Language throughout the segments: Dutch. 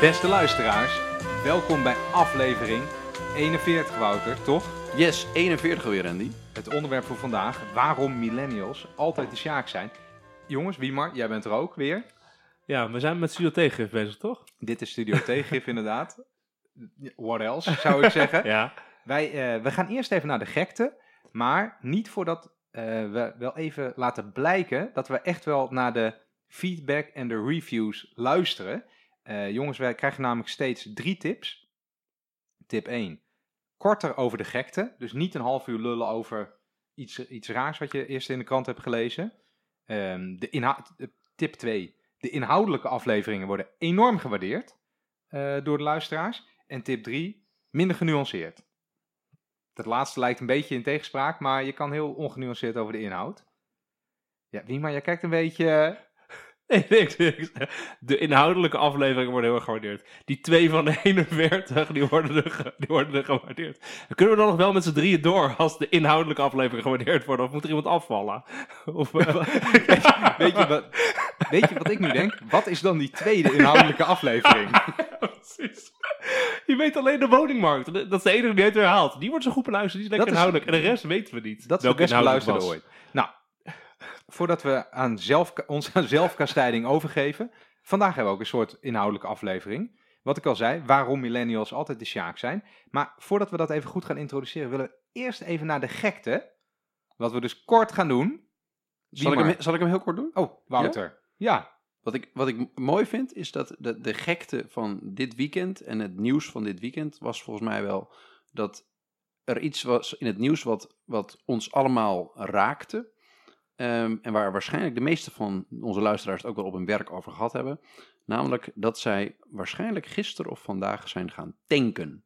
Beste luisteraars, welkom bij aflevering 41, Wouter, toch? Yes, 41 alweer, Andy. Het onderwerp voor vandaag, waarom millennials altijd de Sjaak zijn. Jongens, Wiemar, jij bent er ook weer. Ja, we zijn met Studio Tegengif bezig, toch? Dit is Studio Tegengif inderdaad. What else, zou ik zeggen. Ja. Wij, eh, we gaan eerst even naar de gekte, maar niet voordat eh, we wel even laten blijken dat we echt wel naar de feedback en de reviews luisteren. Eh, jongens, wij krijgen namelijk steeds drie tips. Tip 1. Korter over de gekte. Dus niet een half uur lullen over iets, iets raars wat je eerst in de krant hebt gelezen. Ehm, de eh, tip 2. De inhoudelijke afleveringen worden enorm gewaardeerd eh, door de luisteraars. En tip 3. Minder genuanceerd. Dat laatste lijkt een beetje in tegenspraak, maar je kan heel ongenuanceerd over de inhoud. Ja, wie maar jij kijkt een beetje... Nee, niks, niks. De inhoudelijke afleveringen worden heel erg gewaardeerd. Die twee van de 41, die worden er, die worden er gewaardeerd. Kunnen we dan nog wel met z'n drieën door als de inhoudelijke afleveringen gewaardeerd worden? Of moet er iemand afvallen? Of, eh, weet, je wat, weet je wat ik nu denk? Wat is dan die tweede inhoudelijke aflevering? Precies. Je weet alleen de woningmarkt. Dat is de enige die het herhaalt. Die wordt zo goed beluisterd, die is lekker is- inhoudelijk. En de rest weten we niet. Dat is de best beluisterde ooit. Nou, voordat we aan zelf, ons aan zelfkastijding overgeven. Vandaag hebben we ook een soort inhoudelijke aflevering. Wat ik al zei, waarom millennials altijd de Sjaak zijn. Maar voordat we dat even goed gaan introduceren, willen we eerst even naar de gekte. Wat we dus kort gaan doen. Zal ik, hem, zal ik hem heel kort doen? Oh, Wouter. Ja, Wat ik, wat ik mooi vind, is dat de, de gekte van dit weekend en het nieuws van dit weekend was volgens mij wel dat er iets was in het nieuws wat, wat ons allemaal raakte. Ehm, en waar waarschijnlijk de meeste van onze luisteraars het ook wel op hun werk over gehad hebben. Namelijk dat zij waarschijnlijk gisteren of vandaag zijn gaan tanken.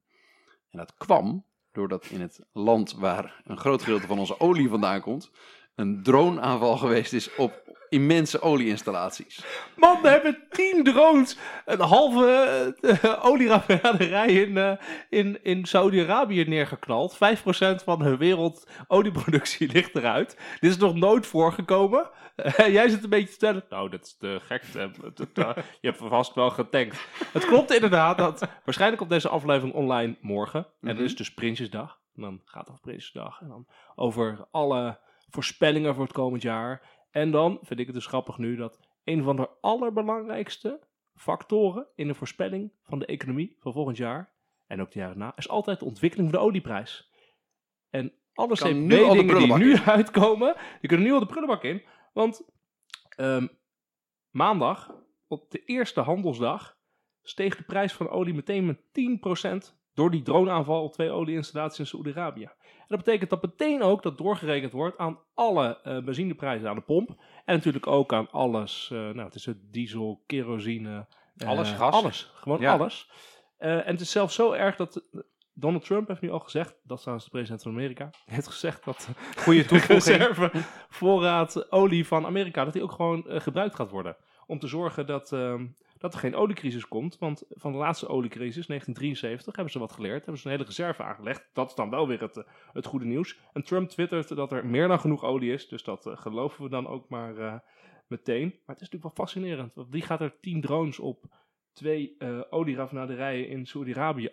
En dat kwam doordat in het land waar een groot gedeelte van onze olie vandaan komt, een droneaanval geweest is op immense olieinstallaties. Man, we hebben tien drones. Een halve uh, olieraffinaderij in, eh, in, in Saudi-Arabië neergeknald. 5% van de wereld olieproductie ligt eruit. Dit is nog nooit voorgekomen. Eh, jij zit een beetje te vertellen. Nou, dat is te gek. het- je hebt vast wel getankt. Het klopt inderdaad dat waarschijnlijk op deze aflevering online morgen. En Mhm. dat is dus Prinsjesdag. En dan gaat het over Prinsjesdag. En dan over alle voorspellingen voor het komend jaar. En dan vind ik het dus grappig nu dat een van de allerbelangrijkste factoren in de voorspelling van de economie van volgend jaar en ook de jaren na is altijd de ontwikkeling van de olieprijs. En alle CPB-dingen die nu uitkomen, die kunnen nu al de prullenbak in. Want ehm, maandag, op de eerste handelsdag, steeg de prijs van olie meteen met 10% door die droneaanval op twee olieinstallaties in Saoedi-Arabië. Dat betekent dat meteen ook dat doorgerekend wordt aan alle eh, benzineprijzen aan de pomp. En natuurlijk ook aan alles. eh, nou, het is het diesel, kerosine. eh, Alles, gas. Alles, gewoon Ja. alles. En het is zelfs zo erg dat Donald Trump heeft nu al gezegd, dat is trouwens de president van Amerika, heeft gezegd dat goede reserve voorraad olie van Amerika, dat die ook gewoon gebruikt gaat worden. Om te zorgen dat, ehm, dat er geen oliecrisis komt. Want van de laatste oliecrisis, 1973, hebben ze wat geleerd. Hebben ze een hele reserve aangelegd. Dat is dan wel weer het, eh, het goede nieuws. En Trump twittert dat er meer dan genoeg olie is. Dus dat eh, geloven we dan ook maar eh, meteen. Maar het is natuurlijk wel fascinerend. Want wie gaat er 10 drones op twee eh olieraffinaderijen in Saudi-Arabië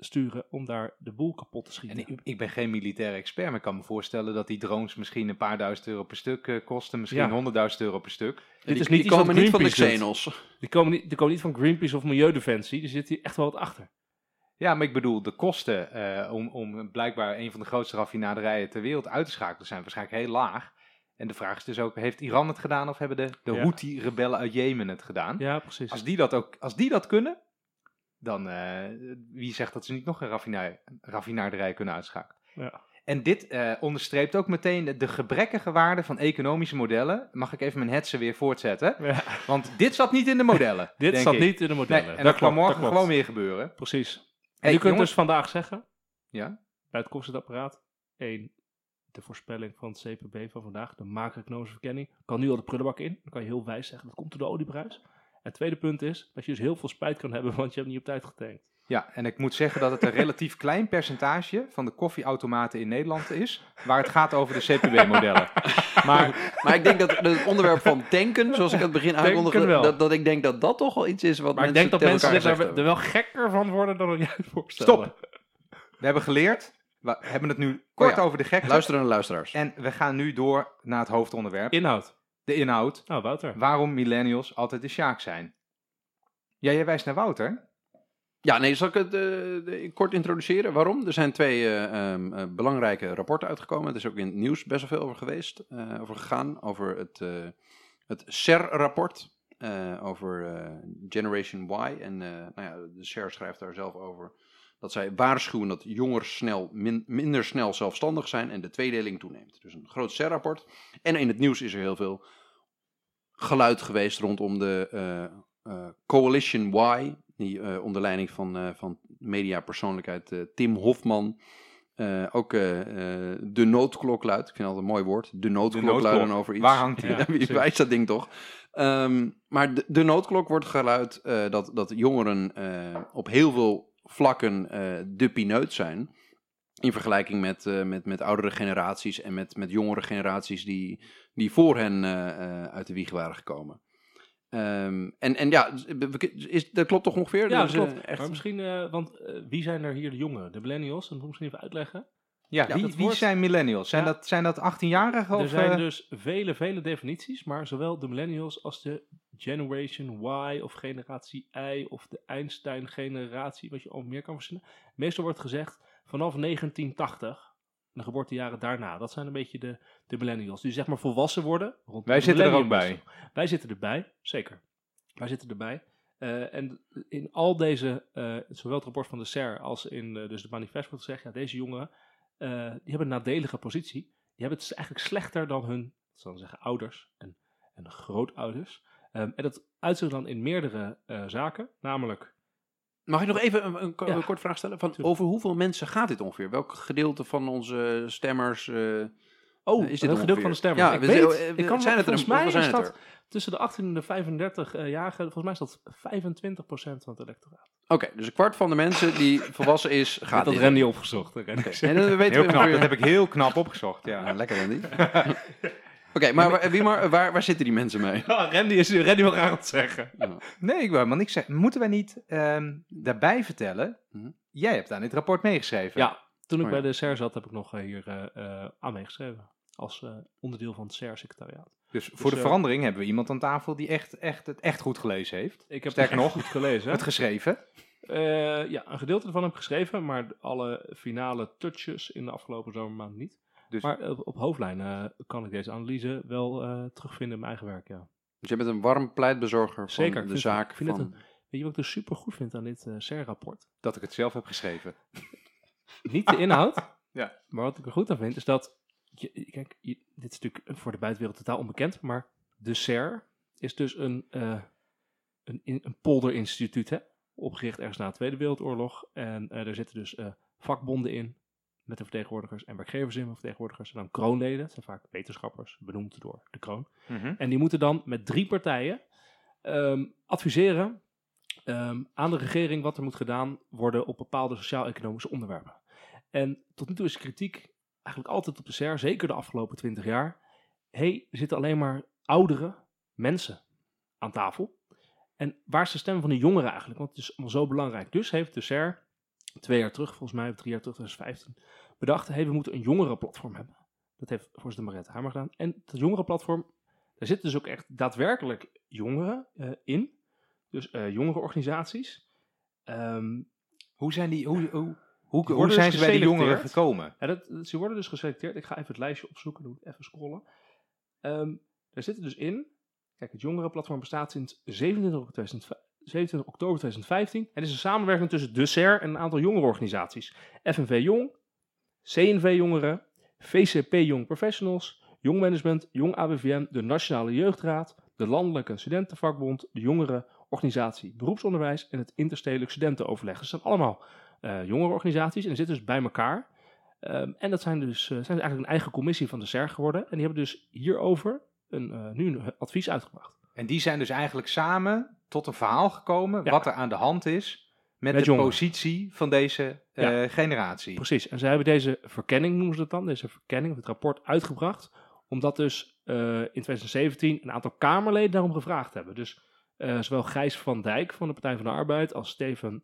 afsturen om daar de boel kapot te schieten? En ik, ik ben geen militair expert, maar ik kan me voorstellen dat die drones misschien een paar duizend euro per stuk eh, kosten. Misschien Ja. honderdduizend euro per stuk. Dit die, is niet die komen niet van de. Xenos. Die komen, niet, die komen niet van Greenpeace of Milieudefensie. Die zit hier echt wel wat achter. Ja, maar ik bedoel, de kosten eh, om, om blijkbaar een van de grootste raffinaderijen ter wereld uit te schakelen zijn waarschijnlijk heel laag. En de vraag is dus ook, heeft Iran het gedaan of hebben de, de Ja. Houthi-rebellen uit Jemen het gedaan? Ja, precies. Als, die dat ook, als die dat kunnen, dan eh, wie zegt dat ze niet nog een raffina- raffinaderij kunnen uitschakelen? Ja. En dit eh, onderstreept ook meteen de, de gebrekkige waarde van economische modellen. Mag ik even mijn hetsen weer voortzetten? Ja. Want dit zat niet in de modellen. Dit zat ik. niet in de Nee, modellen. en dat dat kan morgen dat gewoon weer gebeuren. Precies. En Hey, je kunt jongens- dus vandaag zeggen, Ja? bij het koffiezetapparaat, één, de voorspelling van het CPB van vandaag, de macro-economische verkenning, kan nu al de prullenbak in. Dan kan je heel wijs zeggen, dat komt door de olieprijs. En het tweede punt is, dat je dus heel veel spijt kan hebben, want je hebt niet op tijd getankt. Ja, en ik moet zeggen dat het een relatief klein percentage van de koffieautomaten in Nederland is, waar het gaat over de CPB-modellen. Maar Maar ik denk dat het onderwerp van tanken, zoals ik aan het begin aankondigde, dat, dat ik denk dat dat toch wel iets is wat Maar ik mensen denk dat mensen er, er wel gekker van worden dan jij het voorstellen. Stop. we hebben geleerd, we hebben het nu kort Oh ja. over de gekte, Luisteren naar de luisteraars. en we gaan nu door naar het hoofdonderwerp, Inhoud. De inhoud, Nou, Wouter. waarom millennials altijd de Sjaak zijn. Ja, jij wijst naar Wouter. Ja, nee, zal ik het eh, kort introduceren? Waarom? Er zijn twee eh, ehm, eh, belangrijke rapporten uitgekomen. Er is ook in het nieuws best wel veel over geweest, eh, over gegaan. Over het, eh, het CER-rapport, eh, over eh, Generation Y. En eh, nou ja, de CER schrijft daar zelf over dat zij waarschuwen dat jongeren snel, min- minder snel zelfstandig zijn en de tweedeling toeneemt. Dus een groot CER-rapport. En in het nieuws is er heel veel geluid geweest rondom de eh, eh, Coalition Y, die eh, onder leiding van, van mediapersoonlijkheid Tim Hofman ook de noodklok luidt. Ik vind dat een mooi woord. De noodklok, noodklok. luiden over iets. Waar hangt die? Ja, Wie wijst dat ding toch? Ehm, maar de, de noodklok wordt geluid dat, dat jongeren op heel veel vlakken de pineut zijn. In vergelijking met, eh, met, met oudere generaties en met, met jongere generaties die, die voor hen eh, eh, uit de wieg waren gekomen. Ehm, en, en ja, is, dat klopt toch ongeveer? Ja, Dus, dat eh, klopt. echt- Maar misschien, eh, want wie zijn er hier de jongeren? De millennials? Dat moet ik misschien even uitleggen. Ja, Ja, wie, wie zijn millennials? Zijn, Ja. dat, zijn dat 18-jarigen? Er of, zijn dus vele, vele definities, maar zowel de millennials als de Generation Y of generatie I of de Einstein-generatie, wat je al meer kan verzinnen. Meestal wordt gezegd vanaf 1980, de geboortejaren daarna. Dat zijn een beetje de, de millennials, die zeg maar volwassen worden. rond Wij zitten er ook bij. Wij zitten erbij, zeker. Wij zitten erbij. Eh, en in al deze, eh, zowel het rapport van de SER als in eh, dus de manifest wordt gezegd, ja, deze jongeren, die hebben een nadelige positie. Die hebben het dus eigenlijk slechter dan hun, zal zeggen, ouders en, en grootouders. Ehm, en dat uitzicht dan in meerdere zaken, namelijk Mag ik nog even een, een, ko- Ja. een korte vraag stellen? Van, over hoeveel mensen gaat dit ongeveer? Welk gedeelte van onze stemmers eh, Oh, is dit een gedeelte van de stemmers. Ja, ik we- weet, eh, ik kan, zijn het volgens mij is zijn het dat tussen de 18 en de 35 eh jarigen, volgens mij is dat 25% van het electoraat. Oké, dus een kwart van de mensen die volwassen is, Gaat dat dit. Randy opgezocht. dat zeggen. En dan weten Heel we knap, ongeveer- dat heb ik heel knap opgezocht. Ja, Ja. lekker Randy. Oké, maar waar, wie maar waar, waar zitten die mensen mee? Ja, Randy, is, Randy wil graag wat zeggen. Nee, ik wil helemaal niks zeggen. Moeten wij niet ehm, daarbij vertellen? Mhm. Jij hebt aan dit rapport meegeschreven. Ja, toen ik Oh ja. bij de SER zat, heb ik nog eh, hier eh, eh, aan meegeschreven. Als eh, onderdeel van het SER-secretariaat. Dus voor de verandering hebben we iemand aan tafel die echt, echt, het echt goed gelezen heeft. Ik heb Sterker het nog, nog goed gelezen. Het geschreven. Eh, ja, een gedeelte ervan heb ik geschreven, maar alle finale touches in de afgelopen zomermaand niet. Dus Maar op, op hoofdlijnen eh, kan ik deze analyse wel eh, terugvinden in mijn eigen werk, ja. Dus je bent een warm pleitbezorger van Zeker, ik de vind- zaak vind het van... Weet je wat ik dus super goed vind aan dit eh SER-rapport? dat ik het zelf heb geschreven. Niet de inhoud, Ja. maar wat ik er goed aan vind, is dat... Je, kijk, je- dit is natuurlijk voor de buitenwereld totaal onbekend, maar de SER is dus een, eh, een, in- een polderinstituut, hè? opgericht ergens na de Tweede Wereldoorlog. En eh er zitten dus eh, vakbonden in, met de vertegenwoordigers, en werkgevers in met vertegenwoordigers. En dan kroonleden, dat zijn vaak wetenschappers, benoemd door de kroon. Mhm. En die moeten dan met drie partijen ehm, adviseren ehm, aan de regering wat er moet gedaan worden op bepaalde sociaal-economische onderwerpen. En tot nu toe is de kritiek eigenlijk altijd op de SER, zeker de afgelopen twintig jaar. Hé, hey, er zitten alleen maar oudere mensen aan tafel. En waar is de stem van de jongeren eigenlijk? Want het is allemaal zo belangrijk. Dus heeft de SER twee jaar terug, volgens mij, of drie jaar terug, 2015, bedacht, hey, we moeten een jongerenplatform hebben. Dat heeft voorzitter Mariette Hamer gedaan. En dat jongerenplatform, daar zitten dus ook echt daadwerkelijk jongeren eh, in. Dus eh jongerenorganisaties. Ehm, Hoe zijn, die, hoe, hoe, hoe, hoe worden zijn dus ze bij de jongeren gekomen? ja, dat, ze worden dus geselecteerd. Ik ga even het lijstje opzoeken, doe even scrollen. Ehm daar zitten dus in. Kijk, het jongerenplatform bestaat sinds 27 oktober 2005 27 oktober 2015. Het is een samenwerking tussen de SER en een aantal jongerenorganisaties. FNV Jong, CNV Jongeren, VCP Jong Professionals, Jong Management, Jong ABVM, de Nationale Jeugdraad, de Landelijke Studentenvakbond, de Jongerenorganisatie Beroepsonderwijs en het Interstedelijk Studentenoverleg. Dus dat zijn allemaal eh jongerenorganisaties en zitten dus bij elkaar. Ehm, en dat zijn dus eh, zijn eigenlijk een eigen commissie van de SER geworden. En die hebben dus hierover een, eh, nu een advies uitgebracht. En die zijn dus eigenlijk samen tot een verhaal gekomen Ja. wat er aan de hand is met, Met de jongeren. positie van deze eh, generatie. Precies. En zij hebben deze verkenning, noemen ze dat dan, deze verkenning, het rapport uitgebracht, omdat dus eh, in 2017 een aantal Kamerleden daarom gevraagd hebben. Dus eh, zowel Gijs van Dijk van de Partij van de Arbeid als Steven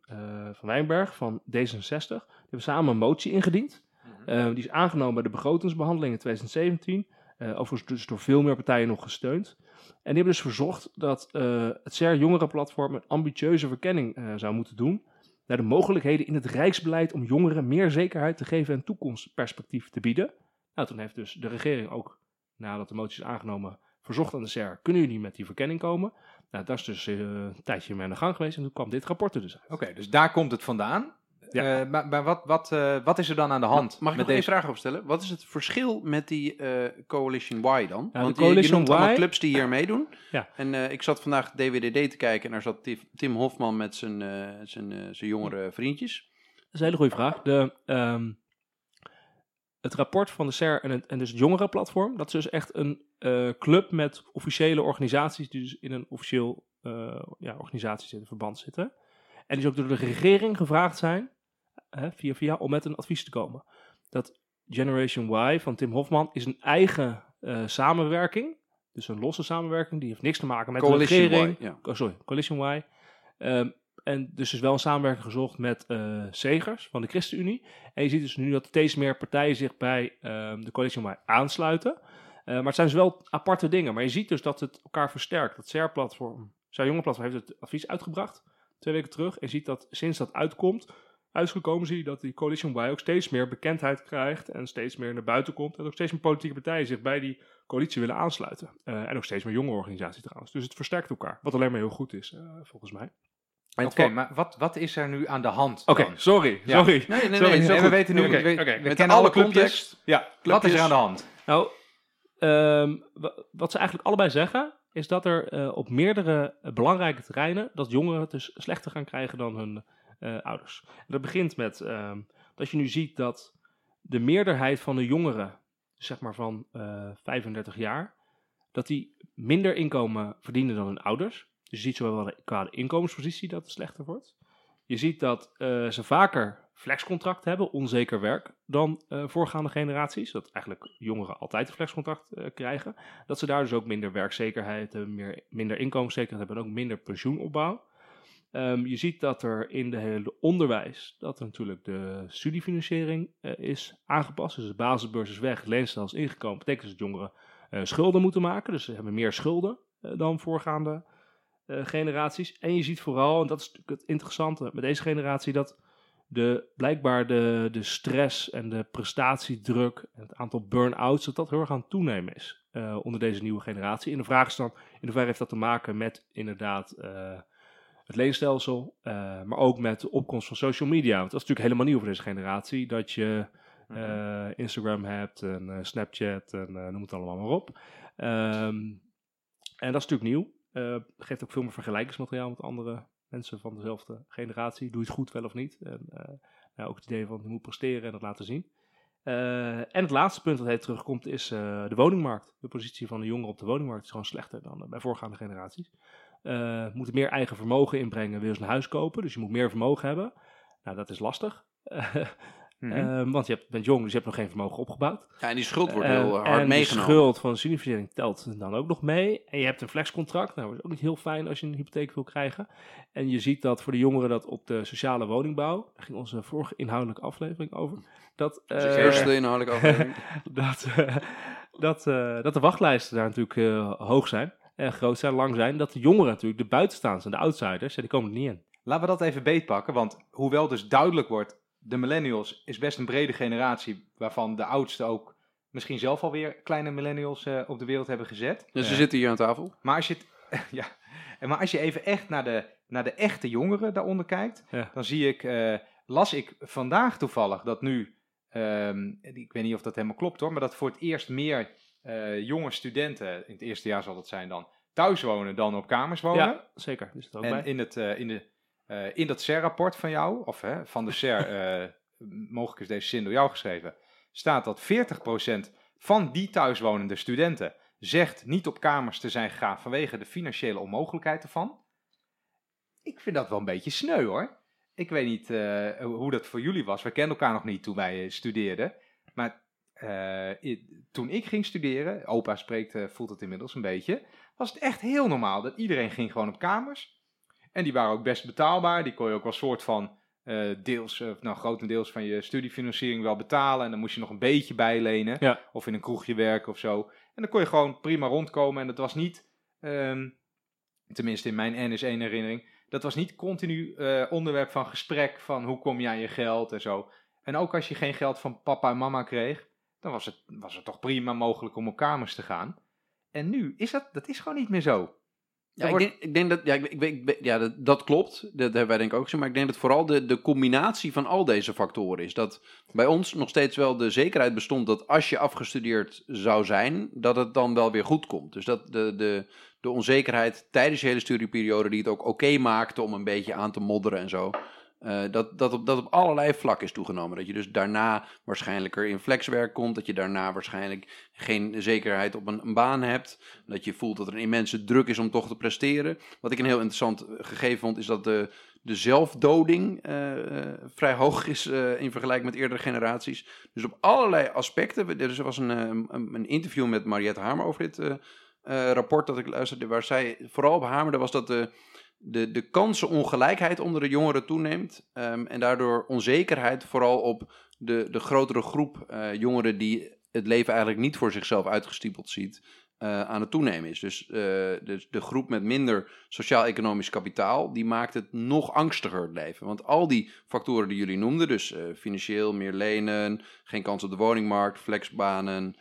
van Wijnberg van D66, die hebben samen een motie ingediend. Eh, die is aangenomen bij de begrotingsbehandeling in 2017. eh, overigens dus door veel meer partijen nog gesteund. En die hebben dus verzocht dat eh, het CER Jongerenplatform een ambitieuze verkenning eh, zou moeten doen. Naar de mogelijkheden in het Rijksbeleid om jongeren meer zekerheid te geven en toekomstperspectief te bieden. Nou, toen heeft dus de regering ook, nadat de motie is aangenomen, verzocht aan de CER: kunnen jullie met die verkenning komen? Nou, daar is dus eh, een tijdje mee aan de gang geweest en toen kwam dit rapport er dus uit. Oké, dus daar komt het vandaan. Ja. Eh, maar maar wat, wat, eh, wat is er dan aan de hand Mag ik met nog één deze? vraag opstellen? Wat is het verschil met die eh, Coalition Y dan? de Want je- je, Coalition noemt allemaal clubs die hier meedoen. Ja. En ik zat vandaag DWDD te kijken en daar zat Tim- Hofman met zijn, zijn, zijn jongere vriendjes. Dat is een hele goede vraag. De, ehm, het rapport van de CER en, het, en dus het jongerenplatform, dat is dus echt een club met officiële organisaties die dus in een officieel ja, organisatie zitten, verband zitten. En die dus ook door de regering gevraagd zijn, hè, via via, om met een advies te komen. Dat Generation Y van Tim Hofman is een eigen eh, samenwerking, dus een losse samenwerking, die heeft niks te maken met Coalition de regering. Y, ja. Oh, sorry, Coalition Y. Ehm, en dus is wel een samenwerking gezocht met eh Segers van de ChristenUnie. En je ziet dus nu dat steeds meer partijen zich bij ehm, de Coalition Y aansluiten. Eh, maar het zijn dus wel aparte dingen. Maar je ziet dus dat het elkaar versterkt. Dat CER-platform, CER Jonge Platform heeft het advies uitgebracht, twee weken terug. En je ziet dat sinds dat uitkomt, uitgekomen zie je dat die Coalition Y ook steeds meer bekendheid krijgt. En steeds meer naar buiten komt. En ook steeds meer politieke partijen zich bij die coalitie willen aansluiten. Eh, en ook steeds meer jonge organisaties trouwens. Dus het versterkt elkaar. Wat alleen maar heel goed is, eh, volgens mij. Oké, maar wat, wat is er nu aan de hand Oké, sorry. Ja. Sorry. Nee, nee, nee. Sorry, we weten nu, Oké, we, kennen alle clubjes. context. Ja, wat is er aan de hand? Nou, ehm, wa- wat ze eigenlijk allebei zeggen, is dat er eh, op meerdere belangrijke terreinen, dat jongeren het dus slechter gaan krijgen dan hun eh, ouders. En dat begint met ehm, dat je nu ziet dat de meerderheid van de jongeren, zeg maar van eh 35 jaar, dat die minder inkomen verdienen dan hun ouders. Dus je ziet zowel qua de inkomenspositie dat het slechter wordt. Je ziet dat eh, ze vaker flexcontract hebben, onzeker werk, dan eh, voorgaande generaties. Dat eigenlijk jongeren altijd een flexcontract eh, krijgen. Dat ze daar dus ook minder werkzekerheid hebben, meer, minder inkomenszekerheid hebben en ook minder pensioenopbouw. Ehm, je ziet dat er in de hele onderwijs, dat er natuurlijk de studiefinanciering eh, is aangepast. Dus de basisbeurs is weg, leenstelsel is ingekomen. betekent dus dat jongeren eh, schulden moeten maken. Dus ze hebben meer schulden eh, dan voorgaande generaties. En je ziet vooral, en dat is natuurlijk het interessante met deze generatie, dat de, blijkbaar de, de stress en de prestatiedruk en het aantal burn-outs, dat dat heel erg aan het toenemen is onder deze nieuwe generatie. En de vraag is dan, in hoeverre heeft dat te maken met inderdaad het leenstelsel, eh, maar ook met de opkomst van social media. Want dat is natuurlijk helemaal nieuw voor deze generatie, dat je eh, Instagram hebt en eh, Snapchat en noem het allemaal maar op. Ehm, en dat is natuurlijk nieuw. Geeft ook veel meer vergelijkingsmateriaal met andere mensen van dezelfde generatie. Doe je het goed wel of niet? En nou, ook het idee van je moet presteren en dat laten zien. En het laatste punt dat hij terugkomt is de woningmarkt. De positie van de jongeren op de woningmarkt is gewoon slechter dan bij voorgaande generaties. Eh moeten meer eigen vermogen inbrengen, wil ze een huis kopen. Dus je moet meer vermogen hebben. Nou, dat is lastig. Mhm. Ehm, want je hebt, bent jong, dus je hebt nog geen vermogen opgebouwd. Ja, en die schuld wordt Eh, heel hard en de meegenomen. schuld van de studiefinanciering telt dan ook nog mee. En je hebt een flexcontract. Nou, dat is ook niet heel fijn als je een hypotheek wil krijgen. En je ziet dat voor de jongeren dat op de sociale woningbouw, daar ging onze vorige inhoudelijke aflevering over, dat, Dat is de eh, eerste inhoudelijke aflevering. dat, eh, dat, eh, dat de wachtlijsten daar natuurlijk eh, hoog zijn. En groot zijn, lang zijn. Dat de jongeren natuurlijk, de buitenstaanders en de outsiders, ja, die komen er niet in. Laten we dat even beetpakken, want hoewel dus duidelijk wordt, de millennials is best een brede generatie, waarvan de oudste ook misschien zelf alweer kleine millennials eh, op de wereld hebben gezet. Dus ze Eh, zitten hier aan tafel. Maar als je ja, en maar als je even echt naar de, naar de echte jongeren daaronder kijkt, Ja. dan zie ik, eh, las ik vandaag toevallig dat nu, ehm, ik weet niet of dat helemaal klopt hoor, maar dat voor het eerst meer eh, jonge studenten, in het eerste jaar zal het zijn dan, thuis wonen dan op kamers wonen. Ja, zeker. Ook En bij. in, het, eh, in, de, eh, in dat CER-rapport van jou, of hè, van de CER, mogelijk is deze zin door jou geschreven, staat dat 40% van die thuiswonende studenten zegt niet op kamers te zijn gegaan vanwege de financiële onmogelijkheid ervan. Ik vind dat wel een beetje sneu hoor. ik weet niet hoe dat voor jullie was. We kenden elkaar nog niet toen wij studeerden. Maar eh, toen ik ging studeren, opa spreekt, eh, voelt het inmiddels een beetje, was het echt heel normaal dat iedereen ging gewoon op kamers. En die waren ook best betaalbaar. Die kon je ook wel soort van eh, deels, nou grotendeels van je studiefinanciering wel betalen. En dan moest je nog een beetje bijlenen. Ja. Of in een kroegje werken of zo. En dan kon je gewoon prima rondkomen. En dat was niet, ehm, tenminste in mijn NS1 herinnering, dat was niet continu onderwerp van gesprek van hoe kom je aan je geld en zo. En ook als je geen geld van papa en mama kreeg, dan was het, was het toch prima mogelijk om op kamers te gaan. En nu is dat, dat is gewoon niet meer zo. Ja, ik, denk, ik denk dat, ja, ik, ik, ja dat, dat klopt. Dat hebben wij denk ik ook gezien. Maar ik denk dat vooral de, de combinatie van al deze factoren is. Dat bij ons nog steeds wel de zekerheid bestond dat als je afgestudeerd zou zijn, dat het dan wel weer goed komt. Dus dat de, de, de onzekerheid tijdens je hele studieperiode, die het ook oké maakte om een beetje aan te modderen en zo. Eh, dat, dat, op, dat op allerlei vlakken is toegenomen. Dat je dus daarna waarschijnlijker in flexwerk komt. Dat je daarna waarschijnlijk geen zekerheid op een, baan hebt. Dat je voelt dat er een immense druk is om toch te presteren. Wat ik een heel interessant eh, gegeven vond, is dat de, de zelfdoding eh, vrij hoog is in vergelijking met eerdere generaties. Dus op allerlei aspecten. Er was een, een, een interview met Mariette Hamer over dit rapport dat ik luisterde, waar zij vooral op hamerde, was dat de, de, de kansenongelijkheid onder de jongeren toeneemt. ehm, en daardoor onzekerheid vooral op de, de grotere groep eh, jongeren die het leven eigenlijk niet voor zichzelf uitgestiepeld ziet eh, aan het toenemen is. Dus, eh, dus de groep met minder sociaal-economisch kapitaal, die maakt het nog angstiger het leven. Want al die factoren die jullie noemden, dus financieel, meer lenen, geen kans op de woningmarkt, flexbanen,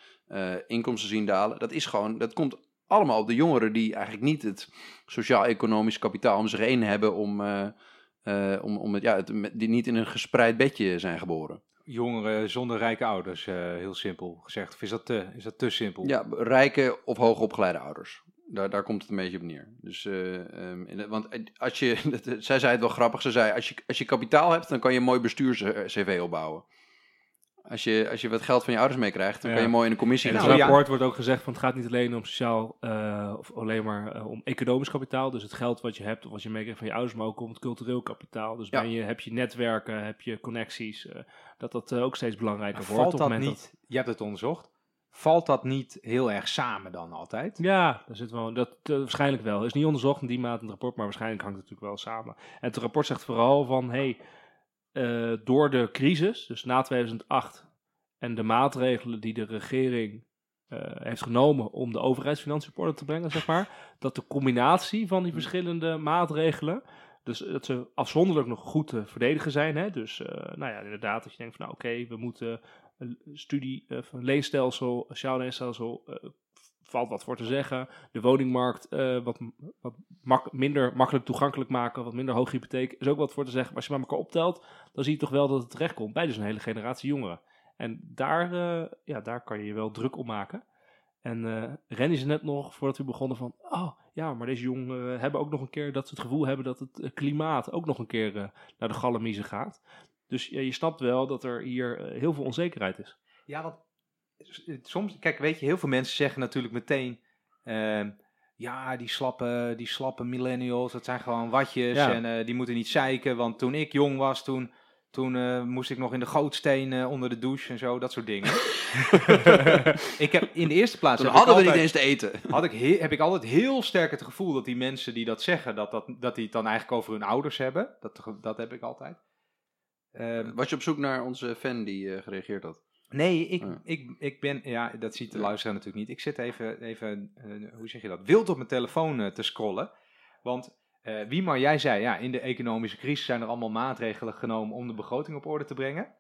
inkomsten zien dalen, dat is gewoon, dat komt allemaal de jongeren die eigenlijk niet het sociaal-economisch kapitaal om zich heen hebben om, eh, eh, om, om het, ja, het, die niet in een gespreid bedje zijn geboren. Jongeren zonder rijke ouders, eh, heel simpel gezegd. Of is dat te, is dat te simpel? Ja, rijke of hoogopgeleide ouders. Daar, daar komt het een beetje op neer. Dus, eh, ehm, in want als je, zij zei het wel grappig, ze zei, als je, als je kapitaal hebt, dan kan je een mooi bestuurs-CV opbouwen. Als je, als je wat geld van je ouders meekrijgt, dan Ja. kan je mooi in een commissie In gaan het Nou, zitten. rapport wordt ook gezegd van het gaat niet alleen om sociaal eh, of alleen maar eh, om economisch kapitaal, dus het geld wat je hebt of wat je meekrijgt van je ouders, maar ook om het cultureel kapitaal. Dus Ja. ben je, heb je netwerken, heb je connecties, eh, dat dat ook steeds belangrijker Maar wordt. valt op dat het moment niet, je hebt het onderzocht, valt dat niet heel erg samen dan altijd? Ja, daar zit wel, dat, waarschijnlijk wel. is niet onderzocht in die maat in het rapport, maar waarschijnlijk hangt het natuurlijk wel samen. En het rapport zegt vooral van, hey, eh, door de crisis, dus na 2008, en de maatregelen die de regering eh, heeft genomen om de overheidsfinanciën op orde te brengen, zeg maar, dat de combinatie van die verschillende maatregelen, dus dat ze afzonderlijk nog goed te verdedigen zijn. Hè? Dus, eh, nou ja, inderdaad, dat je denkt van, nou oké, we moeten een studie, van leenstelsel, sociaal leenstelsel, valt wat voor te zeggen. De woningmarkt eh, wat, wat minder makkelijk toegankelijk maken, wat minder hoge hypotheek, is ook wat voor te zeggen. Maar als je maar elkaar optelt, dan zie je toch wel dat het terechtkomt bij dus een hele generatie jongeren. En daar, eh, ja, daar kan je je wel druk op maken. En eh Rennie ze net nog, voordat we begonnen, van... Oh, ja, maar deze jongeren hebben ook nog een keer... dat ze het gevoel hebben dat het klimaat ook nog een keer naar de gallemiezen gaat. Dus ja, je snapt wel dat er hier heel veel onzekerheid is. Ja, want soms, kijk, weet je, heel veel mensen zeggen natuurlijk meteen, ehm, ja, die slappe, die slappe millennials, dat zijn gewoon watjes Ja. en eh, die moeten niet zeiken, want toen ik jong was, toen, toen eh, moest ik nog in de gootsteen eh, onder de douche en zo, dat soort dingen. ik heb in de eerste plaats, Toen hadden we niet eens te eten. had ik he- heb ik altijd heel sterk het gevoel dat die mensen die dat zeggen, dat, dat, dat die het dan eigenlijk over hun ouders hebben. Dat, dat heb ik altijd. Ehm, Was je op zoek naar onze fan die gereageerd had? Nee, ik, Ja. ik, ik ben, ja, dat ziet de luisteraar natuurlijk niet. Ik zit even, even eh, hoe zeg je dat, wild op mijn telefoon eh, te scrollen. Want eh wie maar jij zei, ja, in de economische crisis zijn er allemaal maatregelen genomen om de begroting op orde te brengen.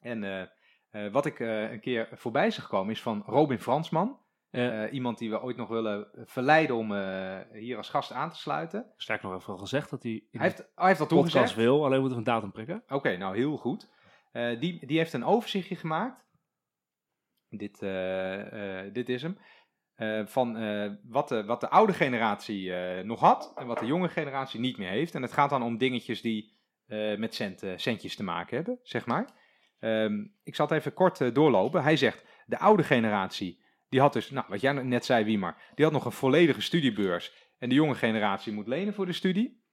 En wat ik een keer voorbij zag komen is van Robin Fransman. Iemand die we ooit nog willen verleiden om hier als gast aan te sluiten. sterk nog even al gezegd dat hij Hij heeft, hij heeft podcast toegezegd. wil, alleen moeten we een datum prikken. Oké, nou heel goed. Eh, die, die heeft een overzichtje gemaakt. Dit, eh, eh, dit is hem. Van wat, de, wat de oude generatie nog had en wat de jonge generatie niet meer heeft. En het gaat dan om dingetjes die met cent, centjes te maken hebben, zeg maar. Ehm, ik zal het even kort doorlopen. Hij zegt, de oude generatie, die had dus, nou wat jij net zei Wiemar, die had nog een volledige studiebeurs. En de jonge generatie moet lenen voor de studie.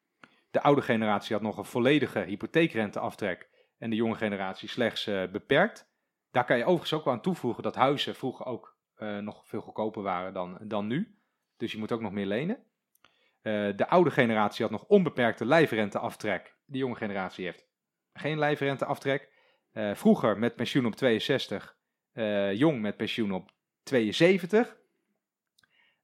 De oude generatie had nog een volledige hypotheekrenteaftrek en de jonge generatie slechts eh, beperkt. Daar kan je overigens ook wel aan toevoegen dat huizen vroeger ook eh, nog veel goedkoper waren dan, dan nu. Dus je moet ook nog meer lenen. Eh, de oude generatie had nog onbeperkte lijfrenteaftrek. De jonge generatie heeft geen lijfrenteaftrek. Vroeger met pensioen op 62, eh, jong met pensioen op 72.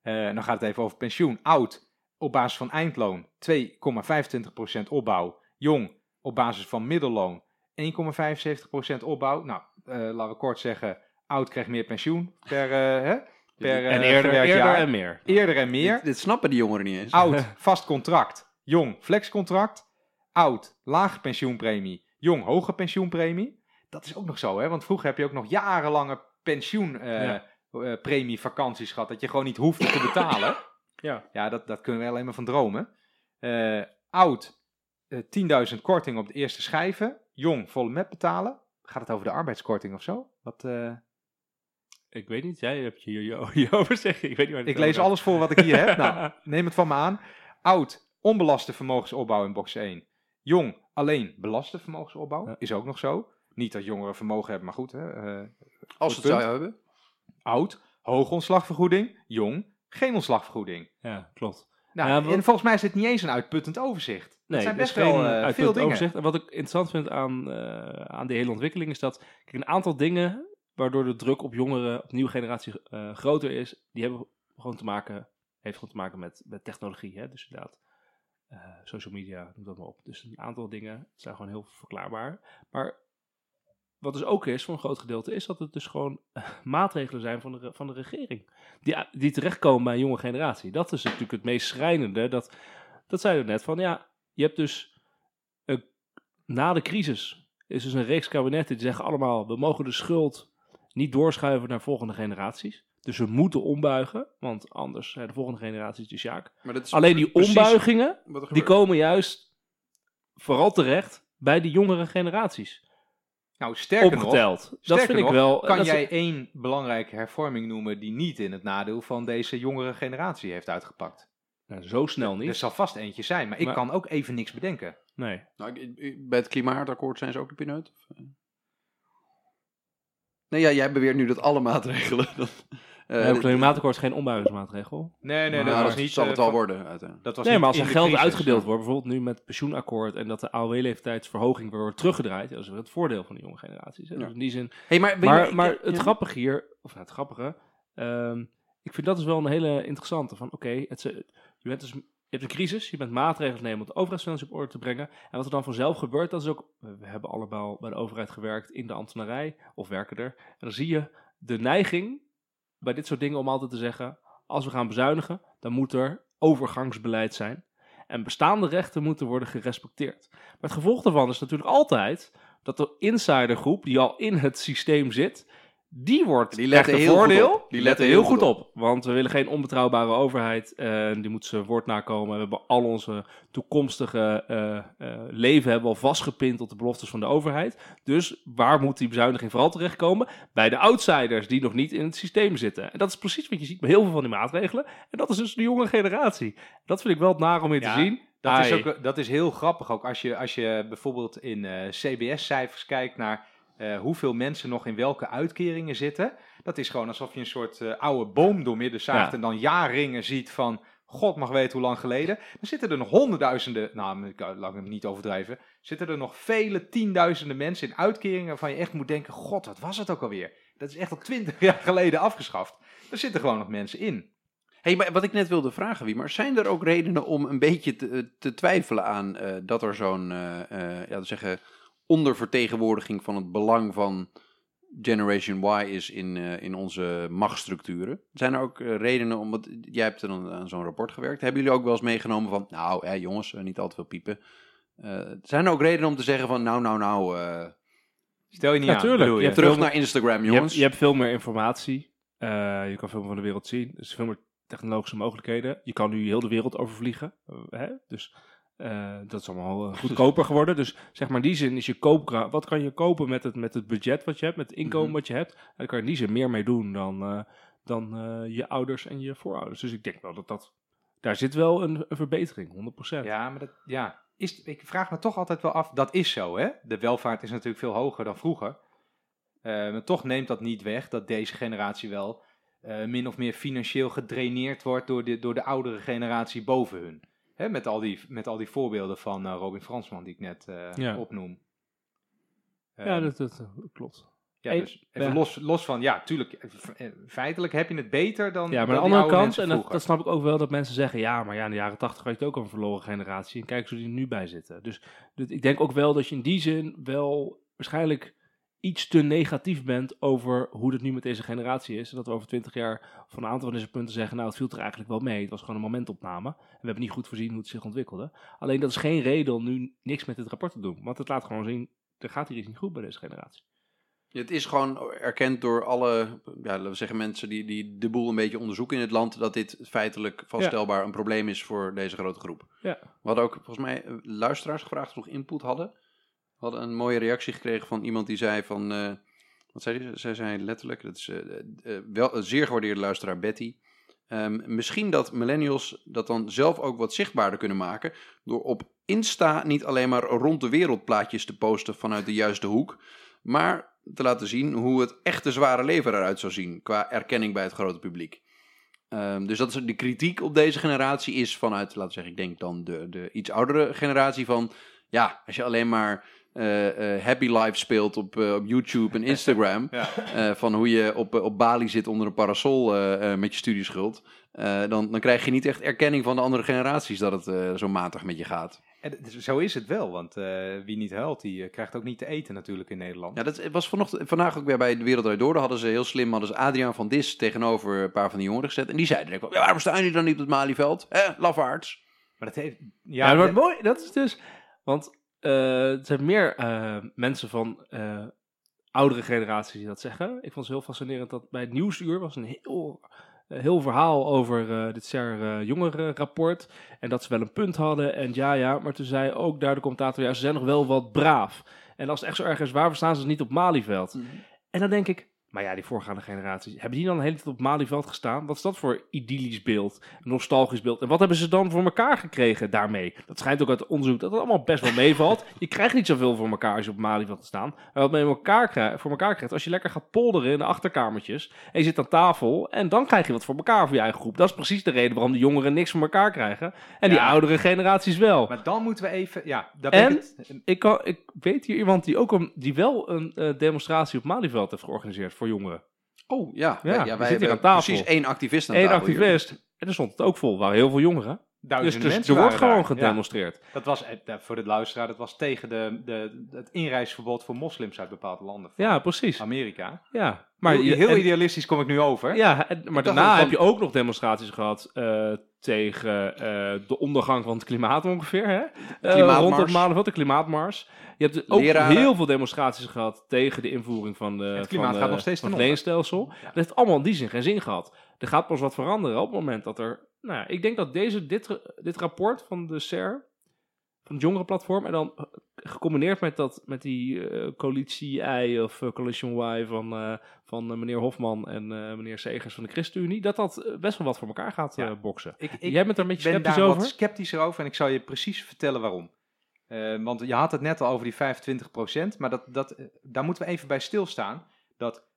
Eh, dan gaat het even over pensioen. Oud op basis van eindloon 2,25% opbouw. Jong op basis van middelloon 1,75% opbouw. Nou, eh, laten we kort zeggen, oud krijgt meer pensioen per, eh, hè, per en eh, eerder, en meer. Eerder en meer. Dit, dit snappen die jongeren niet eens. Oud, vast contract. Jong, flexcontract. Oud, lage pensioenpremie. Jong, hoge pensioenpremie. Dat is ook nog zo, hè? Want vroeger heb je ook nog jarenlange Ja. pensioenpremievakanties gehad. Dat je gewoon niet hoefde te betalen. Ja. Ja, dat, dat kunnen we alleen maar van dromen. Eh, oud, eh 10.000 korting op de eerste schijven. Jong, volle met betalen. Gaat het over de arbeidskorting of zo? Wat, eh, Ik weet niet, jij hebt je hier je over zeggen. Ik weet niet waar ik lees gaat. alles voor wat ik hier heb. Nou, neem het van me aan. Oud, onbelaste vermogensopbouw in box 1. Jong, alleen belaste vermogensopbouw. Ja. Is ook nog zo. Niet dat jongeren vermogen hebben, maar goed. Hè? eh, Als goed het zou punt. hebben. oud, hoge ontslagvergoeding. Jong, geen ontslagvergoeding. Ja, klopt. Nou, Ja, wat- en volgens mij is het niet eens een uitputtend overzicht. Nee, het zijn best wel geen, eh, eh, veel dingen. overzicht. En wat ik interessant vind aan, eh, aan die hele ontwikkeling is dat kijk, een aantal dingen waardoor de druk op jongeren, op nieuwe generatie groter is, die hebben gewoon te maken, heeft gewoon te maken met, met technologie. Hè? Dus inderdaad, social media, noem dat maar op. Dus een aantal dingen zijn gewoon heel verklaarbaar. Maar wat dus ook is, voor een groot gedeelte, is dat het dus gewoon maatregelen zijn van de, van de regering. Die, die terechtkomen bij een jonge generatie. Dat is natuurlijk het meest schrijnende. Dat, dat zei je net van, ja, je hebt dus na de crisis is dus een reeks kabinetten die zeggen allemaal, we mogen de schuld niet doorschuiven naar volgende generaties. Dus we moeten ombuigen, want anders zijn de volgende generaties de sjaak. Is Alleen die ombuigingen, die komen juist vooral terecht bij de jongere generaties. Nou, sterker nog, Opgeteld. Dat sterker vind ik nog, wel. kan dat is- jij één belangrijke hervorming noemen die niet in het nadeel van deze jongere generatie heeft uitgepakt? Nou, zo snel niet. Er zal vast eentje zijn, maar ik Maar- kan ook even niks bedenken. Nee. Nou, bij het klimaatakkoord zijn ze ook de pineut? Eh? Nee, ja, jij beweert nu dat alle maatregelen... dat, eh, het klimaatakkoord is geen ombuigingsmaatregel. Nee, nee, maar dat was dat niet... zal eh, het wel van- worden uiteindelijk. Dat was Nee, maar als er geld crisis, uitgedeeld wordt, bijvoorbeeld nu met het pensioenakkoord en dat de AOW-leeftijdsverhoging weer wordt teruggedraaid, dat is weer het voordeel van de jonge generaties. Hè? Dus in die zin. Hey, maar, Maar, het grappige hier, of nou, het grappige, ehm, ik vind dat is wel een hele interessante. Van oké, je bent dus je hebt een crisis, je bent maatregelen nemen om de overheidsfinanciën op orde te brengen. En wat er dan vanzelf gebeurt, dat is ook, we we hebben allemaal bij de overheid gewerkt in de ambtenarij, of werken er. En dan zie je de neiging bij dit soort dingen om altijd te zeggen, als we gaan bezuinigen, dan moet er overgangsbeleid zijn. En bestaande rechten moeten worden gerespecteerd. Maar het gevolg daarvan is natuurlijk altijd dat de insidergroep die al in het systeem zit, die wordt Die heel een goed voordeel. Die letten heel goed op. Want we willen geen onbetrouwbare overheid. eh, die moet zijn woord nakomen. We hebben al onze toekomstige eh, eh, leven hebben al vastgepind op de beloftes van de overheid. Dus waar moet die bezuiniging vooral terechtkomen? Bij de outsiders die nog niet in het systeem zitten. En dat is precies wat je ziet bij heel veel van die maatregelen. En dat is dus de jonge generatie. Dat vind ik wel het naar om hier Ja, te zien. Dat is, ook, dat is heel grappig ook. Als je, als je bijvoorbeeld in CBS-cijfers kijkt naar eh, hoeveel mensen nog in welke uitkeringen zitten. Dat is gewoon alsof je een soort eh, oude boom doormidden zaagt Ja. en dan jaarringen ziet van... God mag weten hoe lang geleden. Dan zitten er nog honderdduizenden, nou, ik laat ik hem niet overdrijven. Zitten er nog vele tienduizenden mensen in uitkeringen waarvan je echt moet denken: God, wat was het ook alweer? Dat is echt al twintig jaar geleden afgeschaft. Er zitten gewoon nog mensen in. Hey, maar wat ik net wilde vragen, wie, maar zijn er ook redenen om een beetje te, te twijfelen aan eh, dat er zo'n, eh, eh, ja, te zeggen, ondervertegenwoordiging van het belang van Generation Y is in, eh, in onze machtsstructuren? Zijn er ook eh, redenen om, want jij hebt er dan aan zo'n rapport gewerkt, hebben jullie ook wel eens meegenomen van, nou hè, jongens, eh, niet al te veel piepen. Eh, zijn er ook redenen om te zeggen van, nou, nou, nou, eh, Stel je niet Ja, aan. tuurlijk. bedoel Je je? hebt terug naar Instagram, Je hebt, jongens. je hebt veel meer informatie. Eh, je kan veel meer van de wereld zien. Dus veel meer technologische mogelijkheden. Je kan nu heel de wereld overvliegen. hè? Dus eh, dat is allemaal eh, goedkoper geworden. Dus zeg maar in die zin is je koopkracht... Wat kan je kopen met het, met het budget wat je hebt? Met het inkomen Mhm. wat je hebt? En daar kan je in die zin meer mee doen dan, eh, dan je ouders en je voorouders. Dus ik denk wel dat dat... Daar zit wel een, een verbetering, 100%. Ja, maar dat, ja. is, ik vraag me toch altijd wel af, dat is zo, hè? De welvaart is natuurlijk veel hoger dan vroeger. Maar toch neemt dat niet weg dat deze generatie wel min of meer financieel gedraineerd wordt door de, door de oudere generatie boven hun. Hè, met, al die, met al die voorbeelden van eh, Robin Fransman die ik net eh, Ja. opnoem. ja, Ehm, dat, dat, klopt. ja, dus even los, los van, ja, tuurlijk, eh, feitelijk heb je het beter dan. Ja, maar aan de andere kant, en dat, snap ik ook wel, dat mensen zeggen, ja, maar ja, in de jaren tachtig had je ook een verloren generatie. En kijk eens hoe die er nu bij zitten. Dus, dus ik denk ook wel dat je in die zin wel waarschijnlijk iets te negatief bent over hoe het nu met deze generatie is. En dat we over twintig jaar van een aantal van deze punten zeggen, nou, het viel er eigenlijk wel mee. Het was gewoon een momentopname. En we hebben niet goed voorzien hoe het zich ontwikkelde. Alleen dat is geen reden om nu niks met dit rapport te doen. Want het laat gewoon zien, er gaat hier iets niet goed bij deze generatie. Het is gewoon erkend door alle, ja, laten we zeggen, mensen die, die de boel een beetje onderzoeken in het land, dat dit feitelijk vaststelbaar een probleem is voor deze grote groep. Ja. We hadden ook volgens mij luisteraars gevraagd of nog input hadden. We hadden een mooie reactie gekregen van iemand die zei van, eh, wat zei hij? Zij zei letterlijk, dat is eh, eh, wel een zeer gewaardeerde luisteraar Betty. Ehm, misschien dat millennials dat dan zelf ook wat zichtbaarder kunnen maken. Door op Insta niet alleen maar rond de wereld plaatjes te posten vanuit de juiste hoek. Maar te laten zien hoe het echte zware leven eruit zou zien. Qua erkenning bij het grote publiek. Ehm, dus dat is de kritiek op deze generatie is vanuit, laten we zeggen, ik denk dan de, de iets oudere generatie van. Ja, als je alleen maar eh, eh, Happy Life speelt op, eh, op YouTube en Instagram. Ja. eh, van hoe je op, op Bali zit onder een parasol eh, eh, met je studieschuld. eh, dan, dan krijg je niet echt erkenning van de andere generaties dat het eh, zo matig met je gaat. En zo is het wel, want eh, wie niet huilt, die eh, krijgt ook niet te eten natuurlijk in Nederland. Ja, dat was vanochtend, vandaag ook weer bij De Wereld Door. Daar hadden ze heel slim, hadden ze Adriaan van Dis tegenover een paar van die jongeren gezet. En die zeiden direct, ja, waarom staan jullie dan niet op het Malieveld? Hè, lafaards. Maar dat heeft... Ja, Ja, dat wordt mooi. Dat is dus. Want eh, er zijn meer eh, mensen van eh, oudere generaties die dat zeggen. Ik vond het heel fascinerend dat bij het nieuwsuur was een heel, eh, heel verhaal over eh, dit SER jongerenrapport. En dat ze wel een punt hadden. En ja, ja, maar toen zei ook daar de commentator, ja, ze zijn nog wel wat braaf. En als het echt zo erg is, waarom staan ze niet op Malieveld? En dan denk ik, maar ja, die voorgaande generaties, hebben die dan de hele tijd op Malieveld gestaan? Wat is dat voor idyllisch beeld, nostalgisch beeld? En wat hebben ze dan voor elkaar gekregen daarmee? Dat schijnt ook uit onderzoek dat het allemaal best wel meevalt. je krijgt niet zoveel voor elkaar als je op Malieveld staat. Maar wat men elkaar krijgt, voor elkaar krijgt, als je lekker gaat polderen in de achterkamertjes en je zit aan tafel en dan krijg je wat voor elkaar voor je eigen groep. Dat is precies de reden waarom de jongeren niks voor elkaar krijgen en die oudere generaties wel. Maar dan moeten we even... Ja, daar En? ik het- Ik, kan, ik weet hier iemand die ook een, die wel een eh, demonstratie op Malieveld heeft georganiseerd voor jongeren. Oh, ja. Ja, wij zit hier hebben aan tafel. precies één activist aan Eén tafel activist. En er stond het ook vol. Er waren heel veel jongeren. Dus, duizenden dus mensen er wordt gewoon daar. Ja. gedemonstreerd. Dat was, eh, eh, voor de luisteraar, dat was tegen de, de, het inreisverbod voor moslims uit bepaalde landen. van Ja, precies. Amerika. Ja. Maar heel, heel en- idealistisch kom ik nu over. ja, en- maar daarna heb je ook nog demonstraties gehad eh, tegen eh, de ondergang van het klimaat ongeveer. Hè? Eh, klimaatmars. rond het de klimaatmars. Je hebt ook Leraren. heel veel demonstraties gehad tegen de invoering van, de, Het klimaat van, de- gaat nog steeds van het leenstelsel. Dat heeft allemaal in die zin geen zin gehad. Er gaat pas wat veranderen op het moment dat er... Nou ja, ik denk dat deze, dit, dit rapport van de SER, van het jongerenplatform, en dan eh, gecombineerd met, dat, met die eh, coalitie-I of eh, coalition Y van, van meneer Hofman en meneer Segers van de ChristenUnie, dat dat best wel wat voor elkaar gaat Ja. boksen. Ik, ik Jij bent er een beetje ben sceptisch daar over? wat sceptischer over en ik zal je precies vertellen waarom. Want je had het net al over die 25%, maar dat, dat, daar moeten we even bij stilstaan. Dat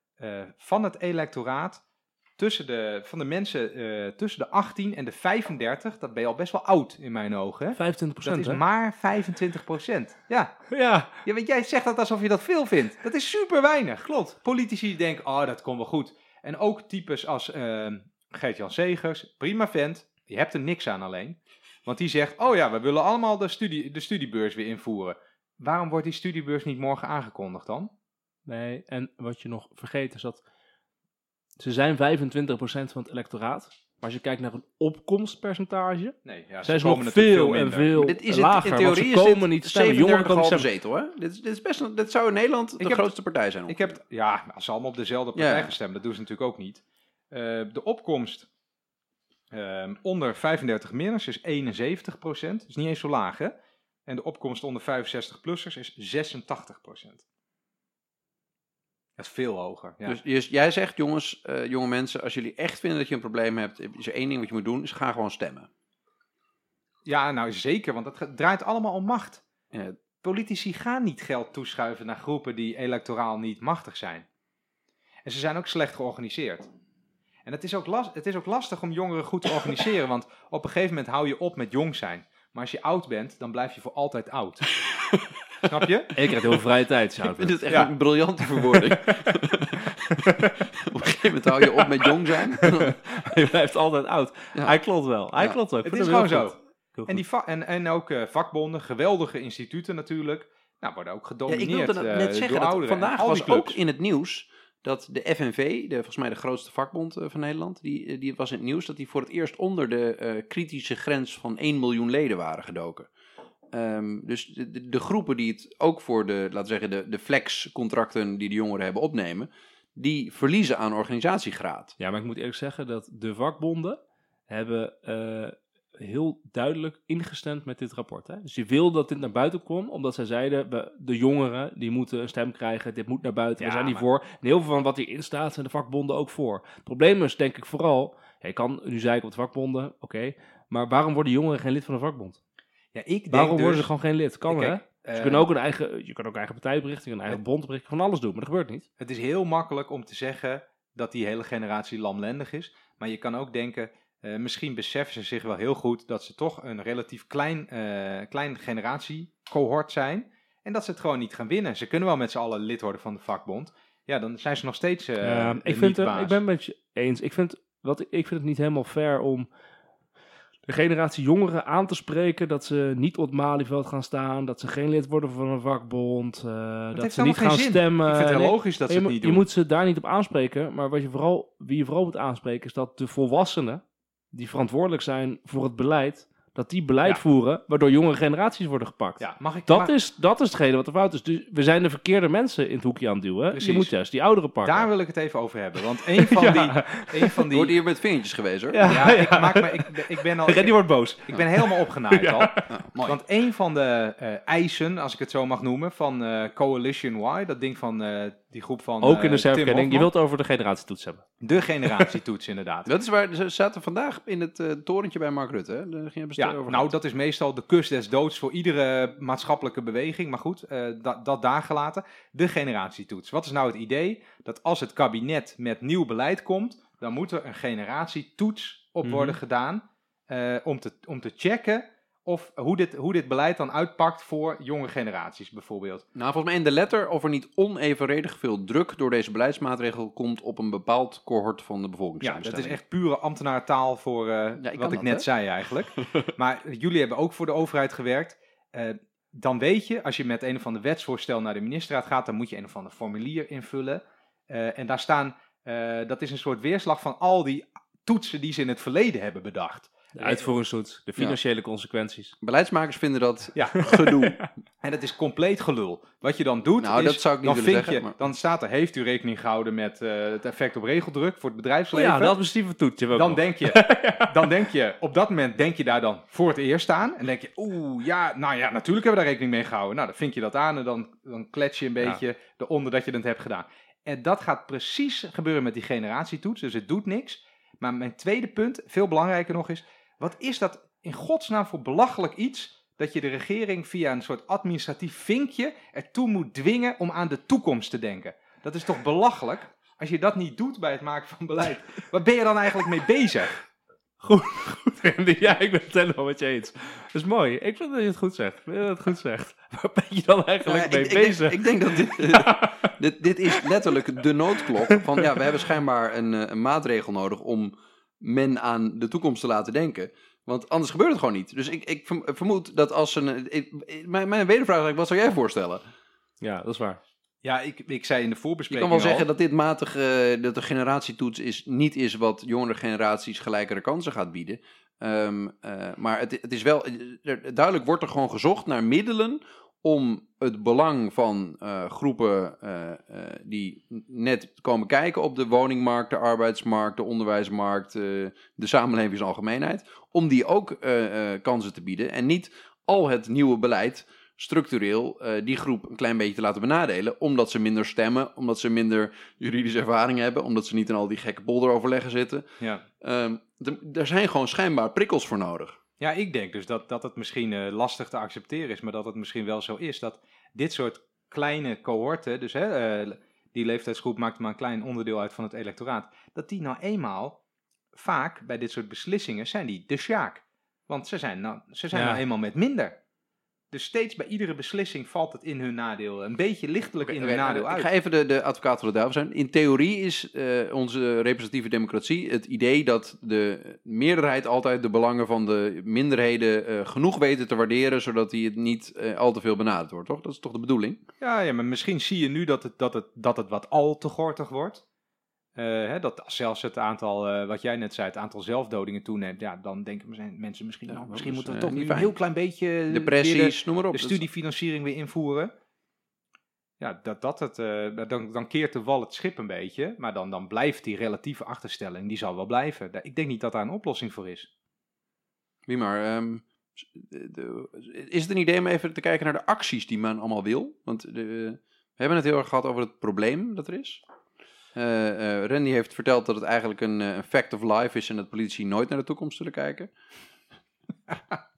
van het electoraat, tussen de, van de mensen eh, tussen de 18 en de 35, dat ben je al best wel oud in mijn ogen. Hè? 25% Dat procent, is maar 25%. Ja, Ja, ja, want jij zegt dat alsof je dat veel vindt. Dat is super weinig. Klopt. Politici denken, oh, dat komt wel goed. En ook types als ehm Gert-Jan Segers, prima vent. Je hebt er niks aan alleen. Want die zegt, oh ja, we willen allemaal de, studie, de studiebeurs weer invoeren. Waarom wordt die studiebeurs niet morgen aangekondigd dan? nee, en wat je nog vergeet is dat ze zijn 25% van het electoraat. Maar als je kijkt naar een opkomstpercentage, Nee, ja, zijn ze komen nog natuurlijk veel en veel Dit is het, lager. in theorie ze is komen niet stemmen. Jongeren komen 37,5 stemmen. zetel, hè? Dit, is- dit, is best, een- dit zou in Nederland de heb- grootste partij zijn. Ik heb, ja, als ze allemaal op dezelfde partij Ja. gaan stemmen, dat doen ze natuurlijk ook niet. Eh, de opkomst ehm, onder 35 minners is 71 procent. is niet eens zo laag, hè? En de opkomst onder 65-plussers is 86 procent. Dat is veel hoger. Ja. Dus je- jij zegt, jongens, eh, jonge mensen, als jullie echt vinden dat je een probleem hebt, is er één ding wat je moet doen, is ga gewoon stemmen. Ja, nou zeker, want het draait allemaal om macht. Ja, Politici gaan niet geld toeschuiven naar groepen die electoraal niet machtig zijn. En ze zijn ook slecht georganiseerd. En het is ook, las- het is ook lastig om jongeren goed te organiseren, want op een gegeven moment hou je op met jong zijn. Maar als je oud bent, dan blijf je voor altijd oud. Snap je? En je krijgt heel veel vrije tijd. ik vind het echt Ja. een briljante verwoording. Op een gegeven moment hou je op met jong zijn. je blijft altijd oud. Ja. Hij klopt wel. Hij Ja. klopt wel. Ik Het is gewoon zo. goed. En, die en, en ook eh, vakbonden, geweldige instituten natuurlijk, nou, worden ook Ja, ik gedomineerd wilde eh, net door zeggen, dat vandaag was ook clubs. in het nieuws dat de FNV, de, volgens mij de grootste vakbond eh, van Nederland, die, eh, die was in het nieuws dat die voor het eerst onder de eh, kritische grens van 1 miljoen leden waren gedoken. Ehm, dus de, groepen die het ook voor de, laten zeggen, de, de flex-contracten die de jongeren hebben opnemen, die verliezen aan organisatiegraad. Ja, maar ik moet eerlijk zeggen dat de vakbonden hebben heel duidelijk ingestemd met dit rapport. Hè? Dus je wil dat dit naar buiten komt, omdat zij zeiden, we- de jongeren die moeten een stem krijgen, dit moet naar buiten, Ja, we zijn hier maar- voor. En heel veel van wat hierin staat zijn de vakbonden ook voor. Het probleem is denk ik vooral, ja, je kan nu zeiken op de vakbonden, oké, maar waarom worden jongeren geen lid van een vakbond? Ja, ik denk Waarom dus, worden ze gewoon geen lid? Kan Kijk, hè? eh, Ze kunnen ook een eigen, je kan ook eigen partijbericht, je kan een eigen bondbericht, van alles doen, maar dat gebeurt niet. Het is heel makkelijk om te zeggen dat die hele generatie lamlendig is. Maar je kan ook denken, eh, misschien beseffen ze zich wel heel goed dat ze toch een relatief klein, eh klein generatiecohort zijn. En dat ze het gewoon niet gaan winnen. Ze kunnen wel met z'n allen lid worden van de vakbond. Ja, dan zijn ze nog steeds Ja, de ik, vind ik ben het met je eens. Ik vind, wat, ik vind het niet helemaal fair om de generatie jongeren aan te spreken dat ze niet op het Malieveld gaan staan, dat ze geen lid worden van een vakbond, dat ze niet gaan zin. stemmen. Ik vind het heel logisch dat ze je, het niet je doen. moet ze daar niet op aanspreken, maar wat je vooral, wie je vooral moet aanspreken is dat de volwassenen die verantwoordelijk zijn voor het beleid, dat die beleid Ja. voeren, waardoor jonge generaties worden gepakt. Ja, mag ik, Dat, mag- is, dat is hetgene wat er fout is. Dus we zijn de verkeerde mensen in het hoekje aan het duwen. Precies. Je moet juist die ouderen pakken. daar wil ik het even over hebben. Want een van Ja. die... Een van die wordt hier met vingertjes gewezen hoor. Ja. ja, ik, maak me, ik, ik ben al... Reddy wordt boos. Ik ben helemaal opgenaaid al. Mooi. Want een van de eh, eisen, als ik het zo mag noemen, van eh, Coalition Y, dat ding van eh, die groep van. Ook eh, in de zelfkenning. Je Hofman. wilt over de generatietoets hebben. De generatietoets, inderdaad. Dat is waar, ze zaten vandaag in het eh, torentje bij Mark Rutte. Hè? Daar ging je Ja, over nou, dat is meestal de kus des doods voor iedere maatschappelijke beweging. Maar goed, eh, dat, dat daar gelaten. De generatietoets. Wat is nou het idee? Dat als het kabinet met nieuw beleid komt, dan moet er een generatietoets op Mhm. worden gedaan. eh, om, te, om te checken of, hoe, dit, hoe dit beleid dan uitpakt voor jonge generaties, bijvoorbeeld. Nou, volgens mij in de letter of er niet onevenredig veel druk door deze beleidsmaatregel komt op een bepaald cohort van de Ja, bevolkingssamenstelling. dat is echt pure ambtenaartaal voor eh, ik wat ik dat, net hè? zei eigenlijk. maar jullie hebben ook voor de overheid gewerkt. Eh, dan weet je, als je met een of ander wetsvoorstel naar de ministerraad gaat, dan moet je een of ander formulier invullen. Eh, en daar staan, dat is een soort weerslag van al die toetsen die ze in het verleden hebben bedacht. De uitvoeringstoets, de financiële consequenties. Beleidsmakers vinden dat Ja. gedoe. En dat is compleet gelul. Wat je dan doet, Nou, is, dat zou ik niet dan, vind zeggen, je, maar- dan staat er, heeft u rekening gehouden met eh, het effect op regeldruk voor het bedrijfsleven? ja, dat administratieve we ook dan nog. denk, je, dan denk je, op dat moment denk je daar dan voor het eerst aan. En denk je, oeh, ja, nou ja, natuurlijk hebben we daar rekening mee gehouden. Nou, dan vink je dat aan en dan, dan klets je een Ja. beetje eronder dat je het hebt gedaan. En dat gaat precies gebeuren met die generatietoets, dus het doet niks. Maar mijn tweede punt, veel belangrijker nog is, wat is dat in godsnaam voor belachelijk iets... dat je de regering via een soort administratief vinkje ertoe moet dwingen om aan de toekomst te denken. Dat is toch belachelijk? Als je dat niet doet bij het maken van beleid, waar ben je dan eigenlijk mee bezig? Goed, goed, Randy. Ja, ik ben het helemaal met je eens. Dat is mooi. Ik vind dat je het goed zegt. Ik vind dat je het goed zegt. Waar ben je dan eigenlijk Ja, mee ik, ik denk- bezig? Ik, denk dat dit, dit, dit is letterlijk de noodklok. Van ja, we hebben schijnbaar een, eh, een maatregel nodig om men aan de toekomst te laten denken. Want anders gebeurt het gewoon niet. Dus ik, ik verm- vermoed dat als een. Ik, ik- mijn, mijn wedervraag is eigenlijk, wat zou jij voorstellen? Ja, dat is waar. Ja, ik, ik zei in de Je voorbespreking kan wel zeggen dat dit matig, eh, dat de generatietoets is, niet is wat jongere generaties gelijkere kansen gaat bieden. Ehm, eh, maar het, het is wel, er- duidelijk wordt er gewoon gezocht naar middelen om het belang van eh, groepen eh, eh, die net komen kijken op de woningmarkt, de arbeidsmarkt, de onderwijsmarkt, de samenleving in zijn algemeenheid, om die ook kansen te bieden en niet al het nieuwe beleid structureel die groep een klein beetje te laten benadelen, omdat ze minder stemmen, omdat ze minder juridische ervaring hebben, omdat ze niet in al die gekke polderoverleggen zitten. ja. Ehm, d- er zijn gewoon schijnbaar prikkels voor nodig. Ja, ik denk dus dat, dat het misschien eh, lastig te accepteren is, maar dat het misschien wel zo is dat dit soort kleine cohorten, dus hè, eh, die leeftijdsgroep maakt maar een klein onderdeel uit van het electoraat, dat die nou eenmaal vaak bij dit soort beslissingen zijn die de sjaak. Want ze zijn nou, ze zijn Ja. nou eenmaal met minder. Dus steeds bij iedere beslissing valt het in hun nadeel, een beetje lichtelijk in hun nadeel ik uit. ga even de, de advocaat van de duivel zijn. In theorie is eh, onze representatieve democratie het idee dat de meerderheid altijd de belangen van de minderheden eh, genoeg weten te waarderen, zodat die het niet eh, al te veel benaderd wordt, toch? Dat is toch de bedoeling? Ja, ja, maar misschien zie je nu dat het, dat het, dat het wat al te gortig wordt. Eh, hè, dat zelfs het aantal, eh, wat jij net zei, het aantal zelfdodingen toeneemt. Ja, dan denken me- mensen misschien, nou, misschien is, moeten we eh, toch een heel klein beetje Depressies, noem maar de, op. de studiefinanciering weer invoeren. Ja, dat, dat het, dan, dan keert de wal het schip een beetje. Maar dan, dan blijft die relatieve achterstelling, die zal wel blijven. Ik denk niet dat daar een oplossing voor is. Wie maar. ehm, de- de- is het een idee om even te kijken naar de acties die men allemaal wil? Want de, we hebben het heel erg gehad over het probleem dat er is. Eh, eh, Randy heeft verteld dat het eigenlijk een, eh, een fact of life is en dat politici nooit naar de toekomst zullen kijken.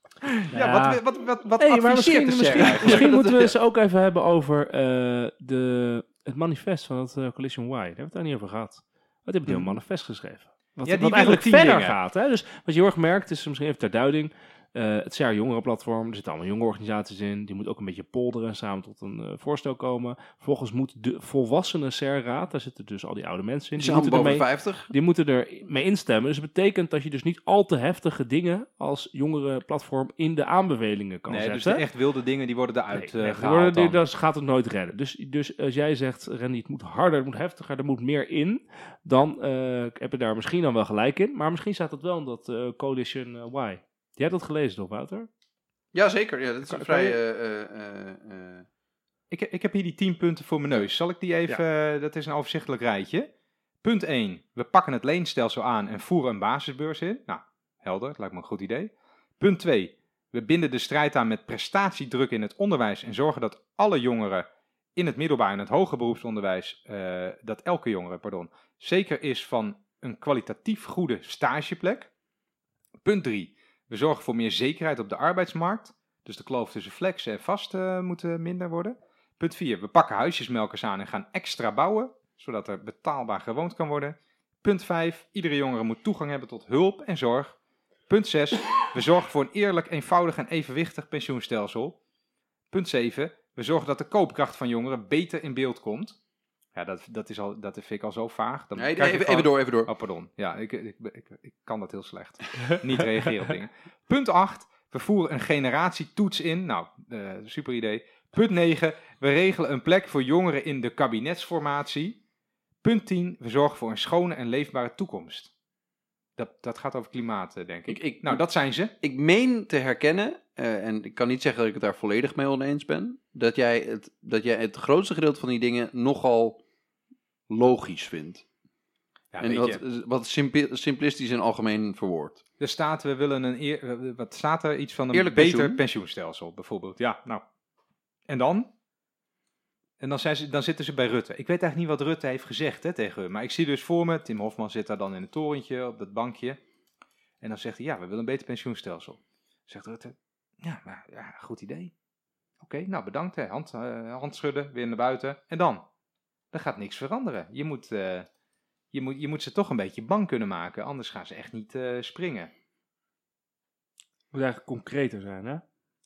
Ja, wat, wat, wat, wat Hey, maar misschien, de misschien, moeten we eens ook even hebben over eh, de, het manifest van het eh, Coalition Y. Daar hebben we het daar niet over gehad. Wat hebben die een Mhm. manifest geschreven? Wat, Ja, die wat eigenlijk verder dingen. gaat. Hè? Dus wat je heel erg merkt, is misschien even ter duiding. Eh, het CR Jongerenplatform, er zitten allemaal jonge organisaties in. Die moet ook een beetje polderen, samen tot een eh, voorstel komen. Vervolgens moet de volwassenen CR-raad, daar zitten dus al die oude mensen in. Die moeten, ermee, 50. die moeten er mee instemmen. Dus dat betekent dat je dus niet al te heftige dingen als jongerenplatform in de aanbevelingen kan Nee, zetten. dus de echt wilde dingen, die worden eruit Nee, eh, gehaald worden- dat gaat het nooit redden. Dus, dus als jij zegt, Randy, het moet harder, het moet heftiger, er moet meer in, dan heb je daar misschien dan wel gelijk in. Maar misschien staat het wel in dat Coalition Y. Jij hebt dat gelezen toch, Wouter? Jazeker, ja, dat is Kan- een vrij... je- eh, eh, eh, eh, Ik, ik heb hier die 10 punten voor mijn neus. Zal ik die even, dat is een overzichtelijk rijtje. Punt 1, we pakken het leenstelsel aan en voeren een basisbeurs in. Nou, helder, dat lijkt me een goed idee. Punt 2, we binden de strijd aan met prestatiedruk in het onderwijs en zorgen dat alle jongeren in het middelbaar en het hoger beroepsonderwijs, eh, dat elke jongere, pardon, zeker is van een kwalitatief goede stageplek. Punt 3, we zorgen voor meer zekerheid op de arbeidsmarkt. Dus de kloof tussen flex en vast eh, moet minder worden. Punt 4. We pakken huisjesmelkers aan en gaan extra bouwen, zodat er betaalbaar gewoond kan worden. Punt 5. Iedere jongere moet toegang hebben tot hulp en zorg. Punt 6. We zorgen voor een eerlijk, eenvoudig en evenwichtig pensioenstelsel. Punt 7. We zorgen dat de koopkracht van jongeren beter in beeld komt. Ja, dat, dat, is al, dat vind ik al zo vaag. Dan nee, even, gewoon- even door, even door. Oh, pardon. Ja, ik, ik, ik, ik kan dat heel slecht. Niet reageren op dingen. Punt 8. We voeren een generatietoets in. Nou, eh, super idee. Punt 9. We regelen een plek voor jongeren in de kabinetsformatie. Punt 10. We zorgen voor een schone en leefbare toekomst. Dat, dat gaat over klimaat, eh, denk ik. Ik, ik, Nou, dat zijn ze. ik meen te herkennen, eh, en ik kan niet zeggen dat ik het daar volledig mee oneens ben, dat jij het, dat jij het grootste gedeelte van die dingen nogal logisch vindt. Ja, en wat, wat simpi- simplistisch en algemeen verwoord. er staat, we willen een eer, wat staat er? Iets van een Eerlijk beter pensioen. pensioenstelsel, bijvoorbeeld. Ja, nou. En dan? En dan, zijn ze, dan zitten ze bij Rutte. Ik weet eigenlijk niet wat Rutte heeft gezegd hè, tegen hun. Maar ik zie dus voor me, Tim Hofman zit daar dan in het torentje, op dat bankje. En dan zegt hij, ja, we willen een beter pensioenstelsel. Zegt Rutte, ja, maar, ja goed idee. Oké, nou bedankt. Hè. Hand, eh, hand schudden, weer naar buiten. En dan? Er gaat niks veranderen. Je moet, eh, je, moet, je moet ze toch een beetje bang kunnen maken. Anders gaan ze echt niet eh, springen. moet eigenlijk concreter zijn, hè?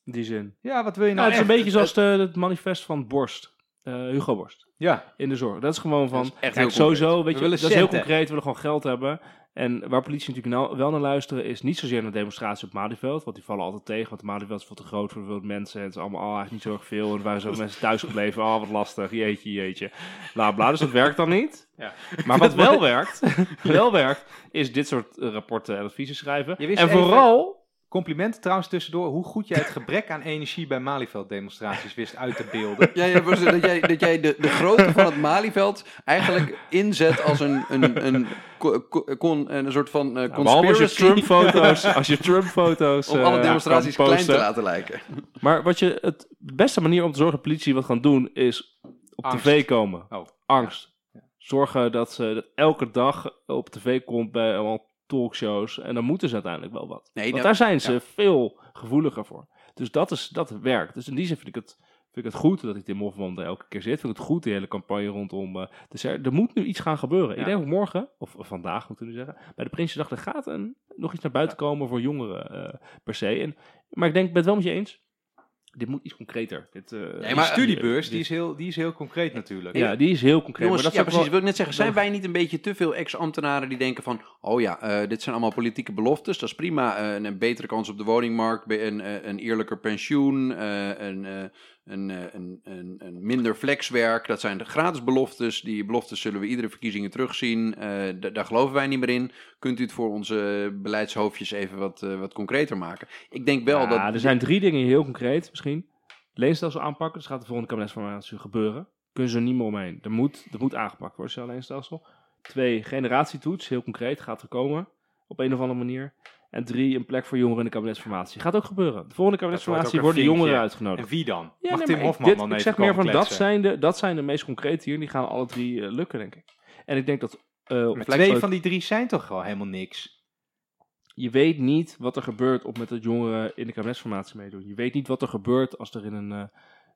In die zin. Ja, wat wil je Nou, nou het is een beetje zoals de, het manifest van Borst. Eh, Hugo Borst. Ja, In de zorg. Dat is gewoon van. Dat is echt kijk, heel sowieso, weet We je, dat is heel concreet. We willen gewoon geld hebben. En waar politie natuurlijk nou wel naar luisteren, is niet zozeer naar demonstraties op Malieveld. Want die vallen altijd tegen. Want Malieveld is veel te groot voor veel mensen. En het is allemaal oh, eigenlijk niet zo erg veel. En er waren zo mensen thuis gebleven. Oh, wat lastig. Jeetje, jeetje. Bla bla. Dus dat werkt dan niet. Ja. Maar wat wel werkt, wel werkt, is dit soort eh, rapporten en adviezen schrijven. En vooral. Complimenten trouwens tussendoor. Hoe goed jij het gebrek aan energie bij Malieveld demonstraties wist uit te beelden. Ja, ja, was dat jij, dat jij de, de grootte van het Malieveld eigenlijk inzet als een, een, een, con- een soort van eh Nou, behalve als je conspiracy Trump-foto's, als je Trump-foto's om alle eh, demonstraties klein te posten. laten lijken. Maar wat je, het de beste manier om te zorgen dat politie wat gaan doen, is op Angst. tv komen. Oh, Angst. Zorgen dat, ze, dat elke dag op tv komt bij allemaal talkshows. En dan moeten ze uiteindelijk wel wat. Nee, Want daar zijn ze ja. veel gevoeliger voor. Dus dat, is, dat werkt. Dus in die zin vind ik het, vind ik het goed dat ik Tim Hofman er elke keer zit. Vind ik het goed, die hele campagne rondom... dus er, er moet nu iets gaan gebeuren. Ja. Ik denk morgen, of vandaag moeten we nu zeggen... bij de Prinsjesdag, er gaat een, nog iets naar buiten komen voor jongeren eh, per se. En, maar ik denk, ik ben het wel met je eens. Dit moet iets concreter. Dit, eh, Die maar- studiebeurs, die is heel, die is heel concreet natuurlijk. ja, die is heel concreet. Jongens, maar dat ja, precies. wel- Wil ik net zeggen, zijn wij niet een beetje te veel ex-ambtenaren die denken van, oh ja, eh, dit zijn allemaal politieke beloftes, dat is prima, eh, een, een betere kans op de woningmarkt, een, eh, een eerlijker pensioen, eh, een, eh, een, eh, een, een, een minder flexwerk, dat zijn de gratis beloftes. Die beloftes zullen we iedere verkiezingen terugzien. Eh, daar geloven wij niet meer in. Kunt u het voor onze beleidshoofdjes even wat, eh, wat concreter maken? Ik denk wel ja, dat... er zijn drie dingen heel concreet misschien. Leenstelsel aanpakken, dat gaat de volgende kabinetsformatie gebeuren. Kunnen ze er niet meer omheen. Er moet, er moet aangepakt worden, zo'n leenstelsel. Twee, generatietoets, heel concreet, gaat er komen. Op een of andere manier. En drie, een plek voor jongeren in de kabinetsformatie. Gaat ook gebeuren. De volgende kabinetsformatie worden jongeren vinkje. uitgenodigd. En wie dan? Ja, Mag nee, Tim Hofman dit- dan Ik zeg meer van, dat zijn, de, dat zijn de meest concrete hier. Die gaan alle drie eh, lukken, denk ik. En ik denk dat... eh, Maar twee van die drie zijn toch wel helemaal niks? je weet niet wat er gebeurt op met dat jongeren in de kabinetsformatie meedoen. Je weet niet wat er gebeurt als er in een...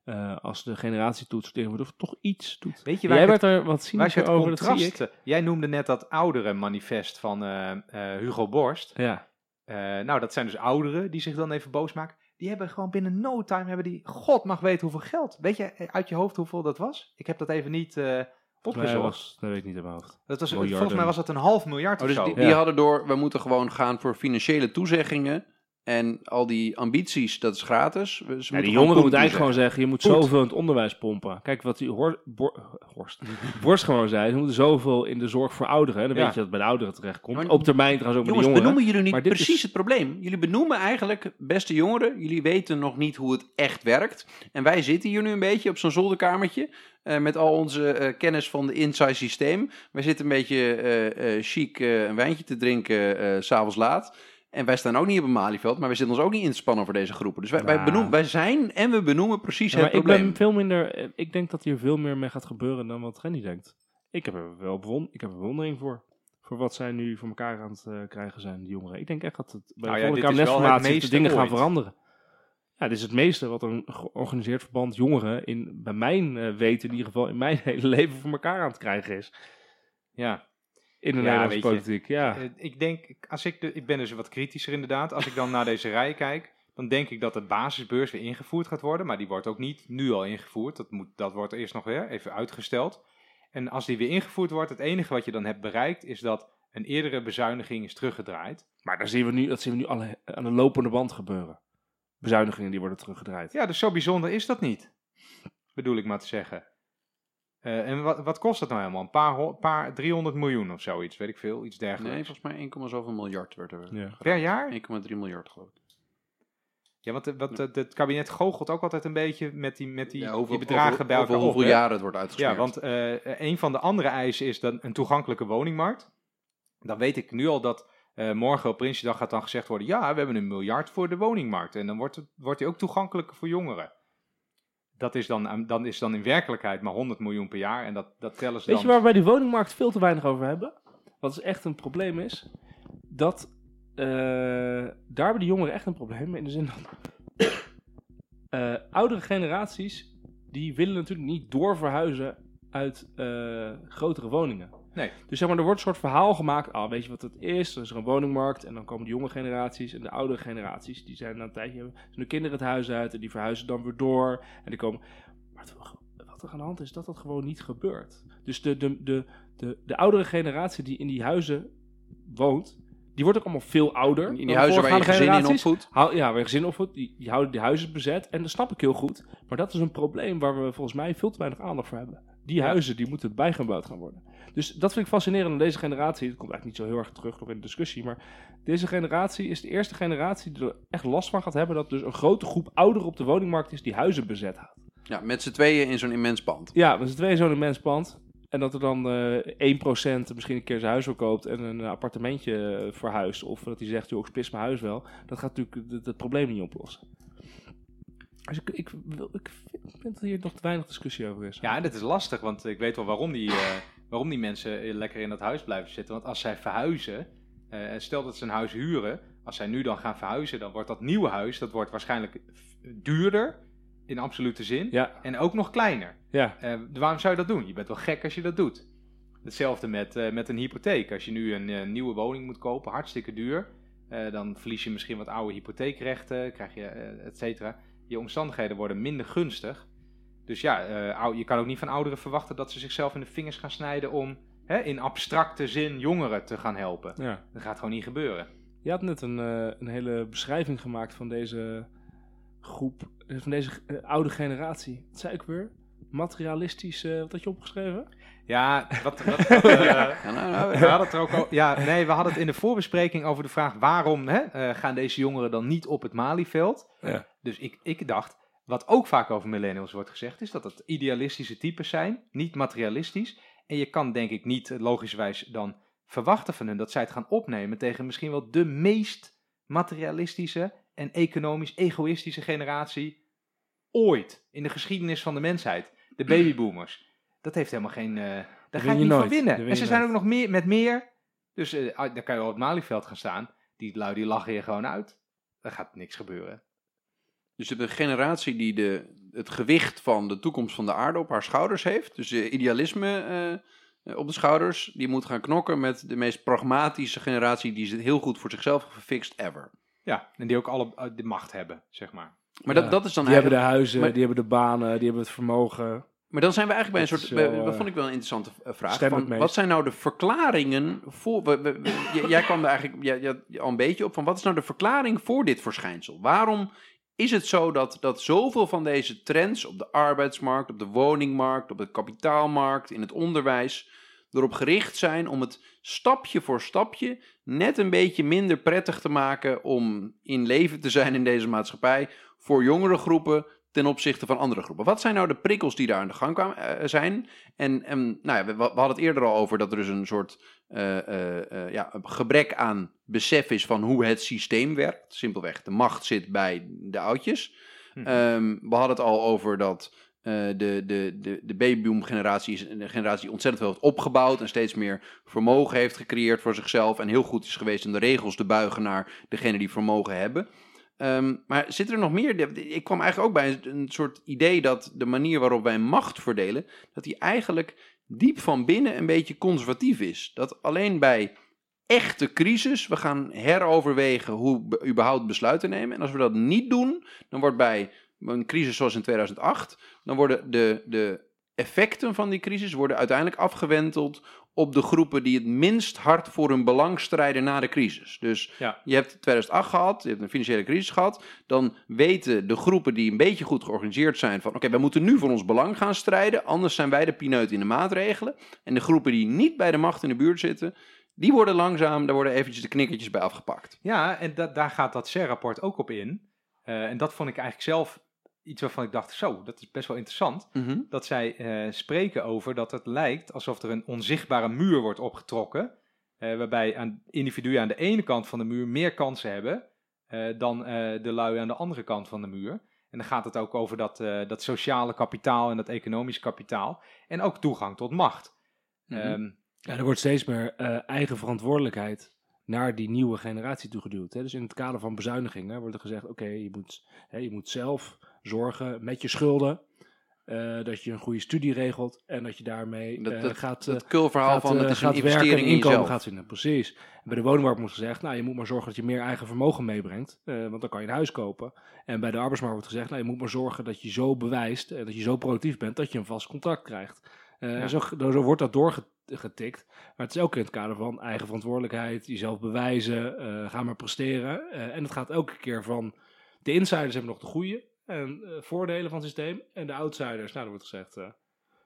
eh, als de generatietoets tegen wordt, of het toch iets doet. Weet je Jij waar ik werd het, er wat het over, dat zie ik. contrast... Jij noemde net dat oudere manifest van Hugo Borst. Ja. Eh, nou, dat zijn dus ouderen die zich dan even boos maken. Die hebben gewoon binnen no time, hebben die, god mag weten hoeveel geld. Weet je eh, uit je hoofd hoeveel dat was? Ik heb dat even niet eh Nee, opgezocht. was, dat weet ik niet in mijn hoofd. dat was, miljarden. volgens mij was dat een half miljard Oh, of dus zo. die, die Ja. hadden door, we moeten gewoon gaan voor financiële toezeggingen. En al die ambities, dat is gratis. Ze Ja, die jongeren moeten eigenlijk gewoon zeggen, je moet zoveel in het onderwijs pompen. Kijk wat die Hor- Bor- Horst, Borst gewoon zei, ze moeten zoveel in de zorg voor ouderen. En dan Ja. weet je dat bij de ouderen terechtkomt. Maar- Op termijn trouwens ook bij de Jongens, jongeren. benoemen jullie niet precies is- het probleem? Jullie benoemen eigenlijk, beste jongeren, jullie weten nog niet hoe het echt werkt. En wij zitten hier nu een beetje op zo'n zolderkamertje. eh, met al onze eh, kennis van de inside systeem. Wij zitten een beetje eh, chic een wijntje te drinken s s'avonds laat. En wij staan ook niet op een Malieveld, maar wij zitten ons ook niet in te spannen voor deze groepen. Dus wij, wij, benoemen, wij zijn en we benoemen precies Ja, het maar ik probleem. ben veel minder, eh, ik denk dat hier veel meer mee gaat gebeuren dan wat Renny denkt. Ik heb er wel bewon, ik heb er bewondering voor. Voor wat zij nu voor elkaar aan het eh, krijgen zijn, die jongeren. Ik denk echt dat het bij Nou de ja, volgende het kabinetsformatie de dingen gaan ooit. veranderen. Ja, dit is het meeste wat een georganiseerd verband jongeren in, bij mijn eh, weten, in ieder geval in mijn hele leven voor elkaar aan het krijgen is. Ja. In de Ja, Nederlandse je, politiek, ja. Eh, ik denk, als ik, de, ik ben dus wat kritischer inderdaad. Als ik dan naar deze rij kijk, dan denk ik dat de basisbeurs weer ingevoerd gaat worden. Maar die wordt ook niet nu al ingevoerd. Dat, moet, dat wordt eerst nog weer even uitgesteld. En als die weer ingevoerd wordt, het enige wat je dan hebt bereikt, is dat een eerdere bezuiniging is teruggedraaid. Maar daar zien we nu, dat zien we nu alle, aan de lopende band gebeuren. Bezuinigingen die worden teruggedraaid. Ja, dus zo bijzonder is dat niet. Bedoel ik maar te zeggen. Eh, en wat, wat kost dat nou helemaal? Een paar, paar 300 miljoen of zoiets, weet ik veel. Iets dergelijks. Nee, volgens mij 1, zoveel miljard werd er Ja. per jaar? 1,3 miljard geloof ik. Ja, want de- wat, het- het kabinet goochelt ook altijd een beetje met die, met die, Ja, die hoeveel- bedragen over- bij elkaar over op, hoeveel hè? jaren het wordt uitgesmeerd. Ja, want eh, een van de andere eisen is dan een toegankelijke woningmarkt. Dan weet ik nu al dat eh, morgen op Prinsjesdag gaat dan gezegd worden... ja, we hebben een miljard voor de woningmarkt. En dan wordt, het, wordt die ook toegankelijk voor jongeren. Dat is dan, eh, dan is dan in werkelijkheid maar 100 miljoen per jaar. En dat, dat tellen ze Weet dan... je waar we bij die woningmarkt veel te weinig over hebben? Wat is echt een probleem is? Dat eh, daar hebben de jongeren echt een probleem in de zin dat eh, oudere generaties die willen natuurlijk niet doorverhuizen uit grotere woningen. Nee. Dus zeg maar, er wordt een soort verhaal gemaakt. Ah, weet je wat het is? Er is er een woningmarkt en dan komen de jonge generaties en de oudere generaties. Die zijn na een tijdje, zijn hun kinderen het huis uit en die verhuizen dan weer door. En die komen... Maar wat er aan de hand is, dat dat gewoon niet gebeurt. Dus de, de, de, de, de oudere generatie die in die huizen woont, die wordt ook allemaal veel ouder. in dan die de huizen waar je gezin in opvoedt. Ja, waar je gezin opvoedt, die, die houden die huizen bezet. En dat snap ik heel goed. Maar dat is een probleem waar we volgens mij veel te weinig aandacht voor hebben. Die huizen, die moeten bijgebouwd gaan worden. Dus dat vind ik fascinerend aan deze generatie. Het komt eigenlijk niet zo heel erg terug nog in de discussie. Maar deze generatie is de eerste generatie die er echt last van gaat hebben... dat dus een grote groep ouderen op de woningmarkt is die huizen bezet houdt. Ja, met z'n tweeën in zo'n immens pand. Ja, we zijn twee zo'n immens pand. En dat er dan eh 1% misschien een keer zijn huis verkoopt en een appartementje eh, verhuist. Of dat hij zegt, joh, ik spis mijn huis wel. Dat gaat natuurlijk het probleem niet oplossen. Dus ik, ik, wil- ik vind dat hier nog te weinig discussie over is. Ja, en dat is lastig, want ik weet wel waarom die, eh, waarom die mensen lekker in dat huis blijven zitten. Want als zij verhuizen, Eh, stel dat ze een huis huren, als zij nu dan gaan verhuizen, dan wordt dat nieuwe huis, dat wordt waarschijnlijk duurder in absolute zin Ja, en ook nog kleiner. ja. Eh, waarom zou je dat doen? Je bent wel gek als je dat doet. Hetzelfde met, met een hypotheek. Als je nu een nieuwe woning moet kopen, hartstikke duur, dan verlies je misschien wat oude hypotheekrechten, krijg je, et cetera. Je omstandigheden worden minder gunstig. Dus ja, eh, ou- je kan ook niet van ouderen verwachten dat ze zichzelf in de vingers gaan snijden om hè, in abstracte zin jongeren te gaan helpen. ja. Dat gaat gewoon niet gebeuren. Je had net een, eh, een hele beschrijving gemaakt van deze groep, eh, van deze oude generatie. Wat zei ik weer? Materialistisch, wat had je opgeschreven? Ja, wat, wat, eh, Ja, nou, nou, We hadden het er ook o- ja, nee, we hadden het in de voorbespreking over de vraag waarom hè, eh, gaan deze jongeren dan niet op het Malieveld? Ja. Dus ik, ik dacht, wat ook vaak over millennials wordt gezegd, is dat het idealistische types zijn, niet materialistisch. En je kan denk ik niet eh, logischwijs dan verwachten van hun dat zij het gaan opnemen tegen misschien wel de meest materialistische en economisch egoïstische generatie ooit in de geschiedenis van de mensheid. De babyboomers. Dat heeft helemaal geen. eh, daar ga je niet nooit. van winnen. Daar win En ze zijn ook nog meer met meer. Dus eh, ah, dan kan je wel op het Malieveld gaan staan. Die lui die lachen je gewoon uit. Er gaat niks gebeuren. Dus je hebt een generatie die de, het gewicht van de toekomst van de aarde op haar schouders heeft. Dus eh, idealisme eh, eh, op de schouders. Die moet gaan knokken met de meest pragmatische generatie die ze heel goed voor zichzelf heeft gefixt ever. Ja, en die ook alle eh, de macht hebben, zeg maar. Maar Ja, dat, dat is dan Die hebben de huizen, maar- die hebben de banen, die hebben het vermogen. Maar dan zijn we eigenlijk bij een soort. is bij- dat eh, vond ik wel een interessante eh, vraag. Van, wat zijn nou de verklaringen voor. we- we- we- j- jij kwam er eigenlijk jij, jij- al een beetje op van. Wat is nou de verklaring voor dit verschijnsel? Waarom is het zo dat, dat zoveel van deze trends op de arbeidsmarkt, op de woningmarkt, op de kapitaalmarkt, in het onderwijs. erop gericht zijn om het stapje voor stapje net een beetje minder prettig te maken om in leven te zijn in deze maatschappij voor jongere groepen ten opzichte van andere groepen. Wat zijn nou de prikkels die daar aan de gang kwamen, eh, zijn? En, en nou ja, we, we hadden het eerder al over dat er dus een soort eh, eh, eh, ja, een gebrek aan besef is van hoe het systeem werkt. Simpelweg, de macht zit bij de oudjes. Hm. Ehm, we hadden het al over dat eh, de, de, de, de babyboom-generatie is een generatie die ontzettend veel heeft opgebouwd en steeds meer vermogen heeft gecreëerd voor zichzelf en heel goed is geweest om de regels te buigen naar degene die vermogen hebben. Ehm, maar zit er nog meer? Ik kwam eigenlijk ook bij een, soort idee dat de manier waarop wij macht verdelen, dat die eigenlijk diep van binnen een beetje conservatief is. Dat alleen bij echte crisis we gaan heroverwegen hoe we überhaupt besluiten nemen. En als we dat niet doen, dan wordt bij een crisis zoals in 2008, dan worden de, de effecten van die crisis worden uiteindelijk afgewenteld op de groepen die het minst hard voor hun belang strijden na de crisis. Dus Ja. je hebt 2008 gehad, je hebt een financiële crisis gehad, dan weten de groepen die een beetje goed georganiseerd zijn van oké, wij moeten nu voor ons belang gaan strijden, anders zijn wij de pineut in de maatregelen. En de groepen die niet bij de macht in de buurt zitten, die worden langzaam, daar worden eventjes de knikkertjes bij afgepakt. Ja, en da- daar gaat dat CER-rapport ook op in. Eh, en dat vond ik eigenlijk zelf iets waarvan ik dacht, zo, dat is best wel interessant. Dat zij eh, spreken over dat het lijkt alsof er een onzichtbare muur wordt opgetrokken. eh, waarbij aan individuen aan de ene kant van de muur meer kansen hebben eh, dan eh, de lui aan de andere kant van de muur. En dan gaat het ook over dat, eh, dat sociale kapitaal en dat economisch kapitaal. En ook toegang tot macht. Mhm. Ehm, Ja, er wordt steeds meer eh, eigen verantwoordelijkheid naar die nieuwe generatie toegeduwd. Hè? Dus in het kader van bezuinigingen wordt er gezegd: oké, je, moet, hè, je moet zelf zorgen met je schulden. eh, dat je een goede studie regelt en dat je daarmee Dat, eh, dat, gaat, eh, dat kulverhaal gaat, van het is een gaat en investering in inkomen jezelf. gaat vinden. Precies. En bij de woningmarkt wordt gezegd, nou, je moet maar zorgen dat je meer eigen vermogen meebrengt, want dan kan je een huis kopen. En bij de arbeidsmarkt wordt gezegd, nou, je moet maar zorgen dat je zo bewijst, eh, dat je zo productief bent, dat je een vast contract krijgt. Ja. en zo, zo wordt dat doorgetikt. Maar het is ook in het kader van eigen verantwoordelijkheid, jezelf bewijzen, ga maar presteren. En het gaat elke keer van, de insiders hebben nog de goede en eh, voordelen van het systeem. En de outsiders, nou, er wordt gezegd, eh,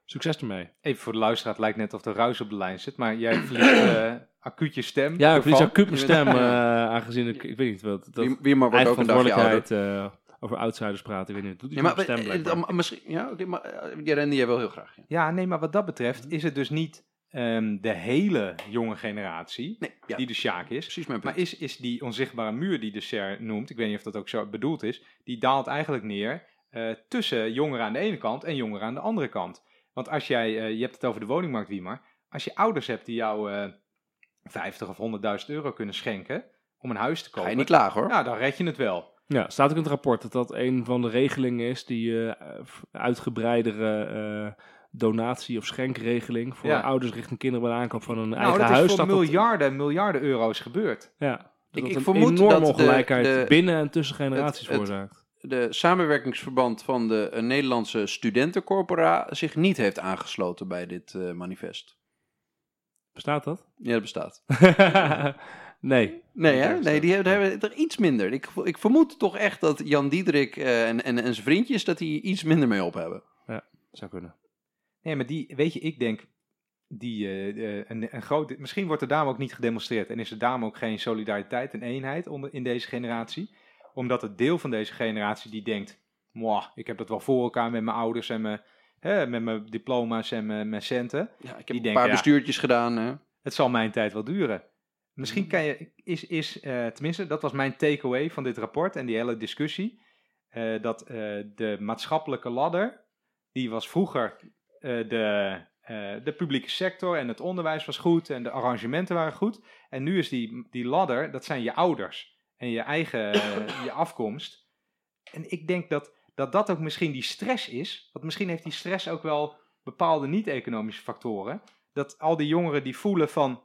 succes ermee. even voor de luisteraar, het lijkt net of de ruis op de lijn zit. Maar jij verliest eh acuut je stem. Ja, ik verlies acuut mijn stem, eh, aangezien ik, ik weet niet wat, dat Wie, wie maar wordt ook een dagje ouder. eh, over outsiders praten, ik weet niet, doet Ja, maar, stem blijkbaar. misschien, ja, oké, maar die rende jij wel heel graag. Ja. Ja, nee, maar wat dat betreft is het dus niet ehm, de hele jonge generatie Nee, ja, die de Sjaak is. precies mijn punt. Maar is, is die onzichtbare muur die de SER noemt, ik weet niet of dat ook zo bedoeld is, die daalt eigenlijk neer eh, tussen jongeren aan de ene kant en jongeren aan de andere kant. Want als jij, eh, je hebt het over de woningmarkt, Wiemar, als je ouders hebt die jou, eh, 50 of 100.000 euro kunnen schenken om een huis te Ga kopen. je niet klagen hoor. Ja, dan red je het wel. Ja, staat ook in het rapport dat dat een van de regelingen is die eh, uitgebreidere eh, donatie- of schenkregeling voor Ja. ouders richting kinderen bij de aankoop van een Nou, eigen dat huis. is voor dat dat- miljarden, miljarden euro's gebeurd. ja, dat Ik- dat ik een vermoed enorme dat de- ongelijkheid de- binnen en tussen generaties het- het- veroorzaakt. De samenwerkingsverband van de eh, Nederlandse studentencorpora zich niet heeft aangesloten bij dit eh, manifest. Bestaat dat? Ja, dat bestaat. nee. Nee, hè? nee die hebben, hebben er iets minder. Ik, ik vermoed toch echt dat Jan Diederik eh, en, en, en zijn vriendjes dat die iets minder mee op hebben. Zou kunnen. Nee, maar die, weet je, ik denk, die, eh, eh, een, een groot, misschien wordt er daarom ook niet gedemonstreerd en is er daarom ook geen solidariteit en eenheid onder, in deze generatie. Omdat het deel van deze generatie die denkt, "Mwah, ik heb dat wel voor elkaar met mijn ouders en mijn, hè, met mijn diploma's en mijn, mijn centen. Ja, ik heb Die een denken, paar ja. bestuurtjes gedaan. Hè? Het zal mijn tijd wel duren. Misschien kan je, is, is eh, tenminste, dat was mijn takeaway van dit rapport en die hele discussie. dat de maatschappelijke ladder, die was vroeger de, eh, de publieke sector en het onderwijs was goed en de arrangementen waren goed. En nu is die, die ladder, dat zijn je ouders en je eigen eh, je afkomst. En ik denk dat, dat dat ook misschien die stress is. Want misschien heeft die stress ook wel bepaalde niet-economische factoren. Dat al die jongeren die voelen van,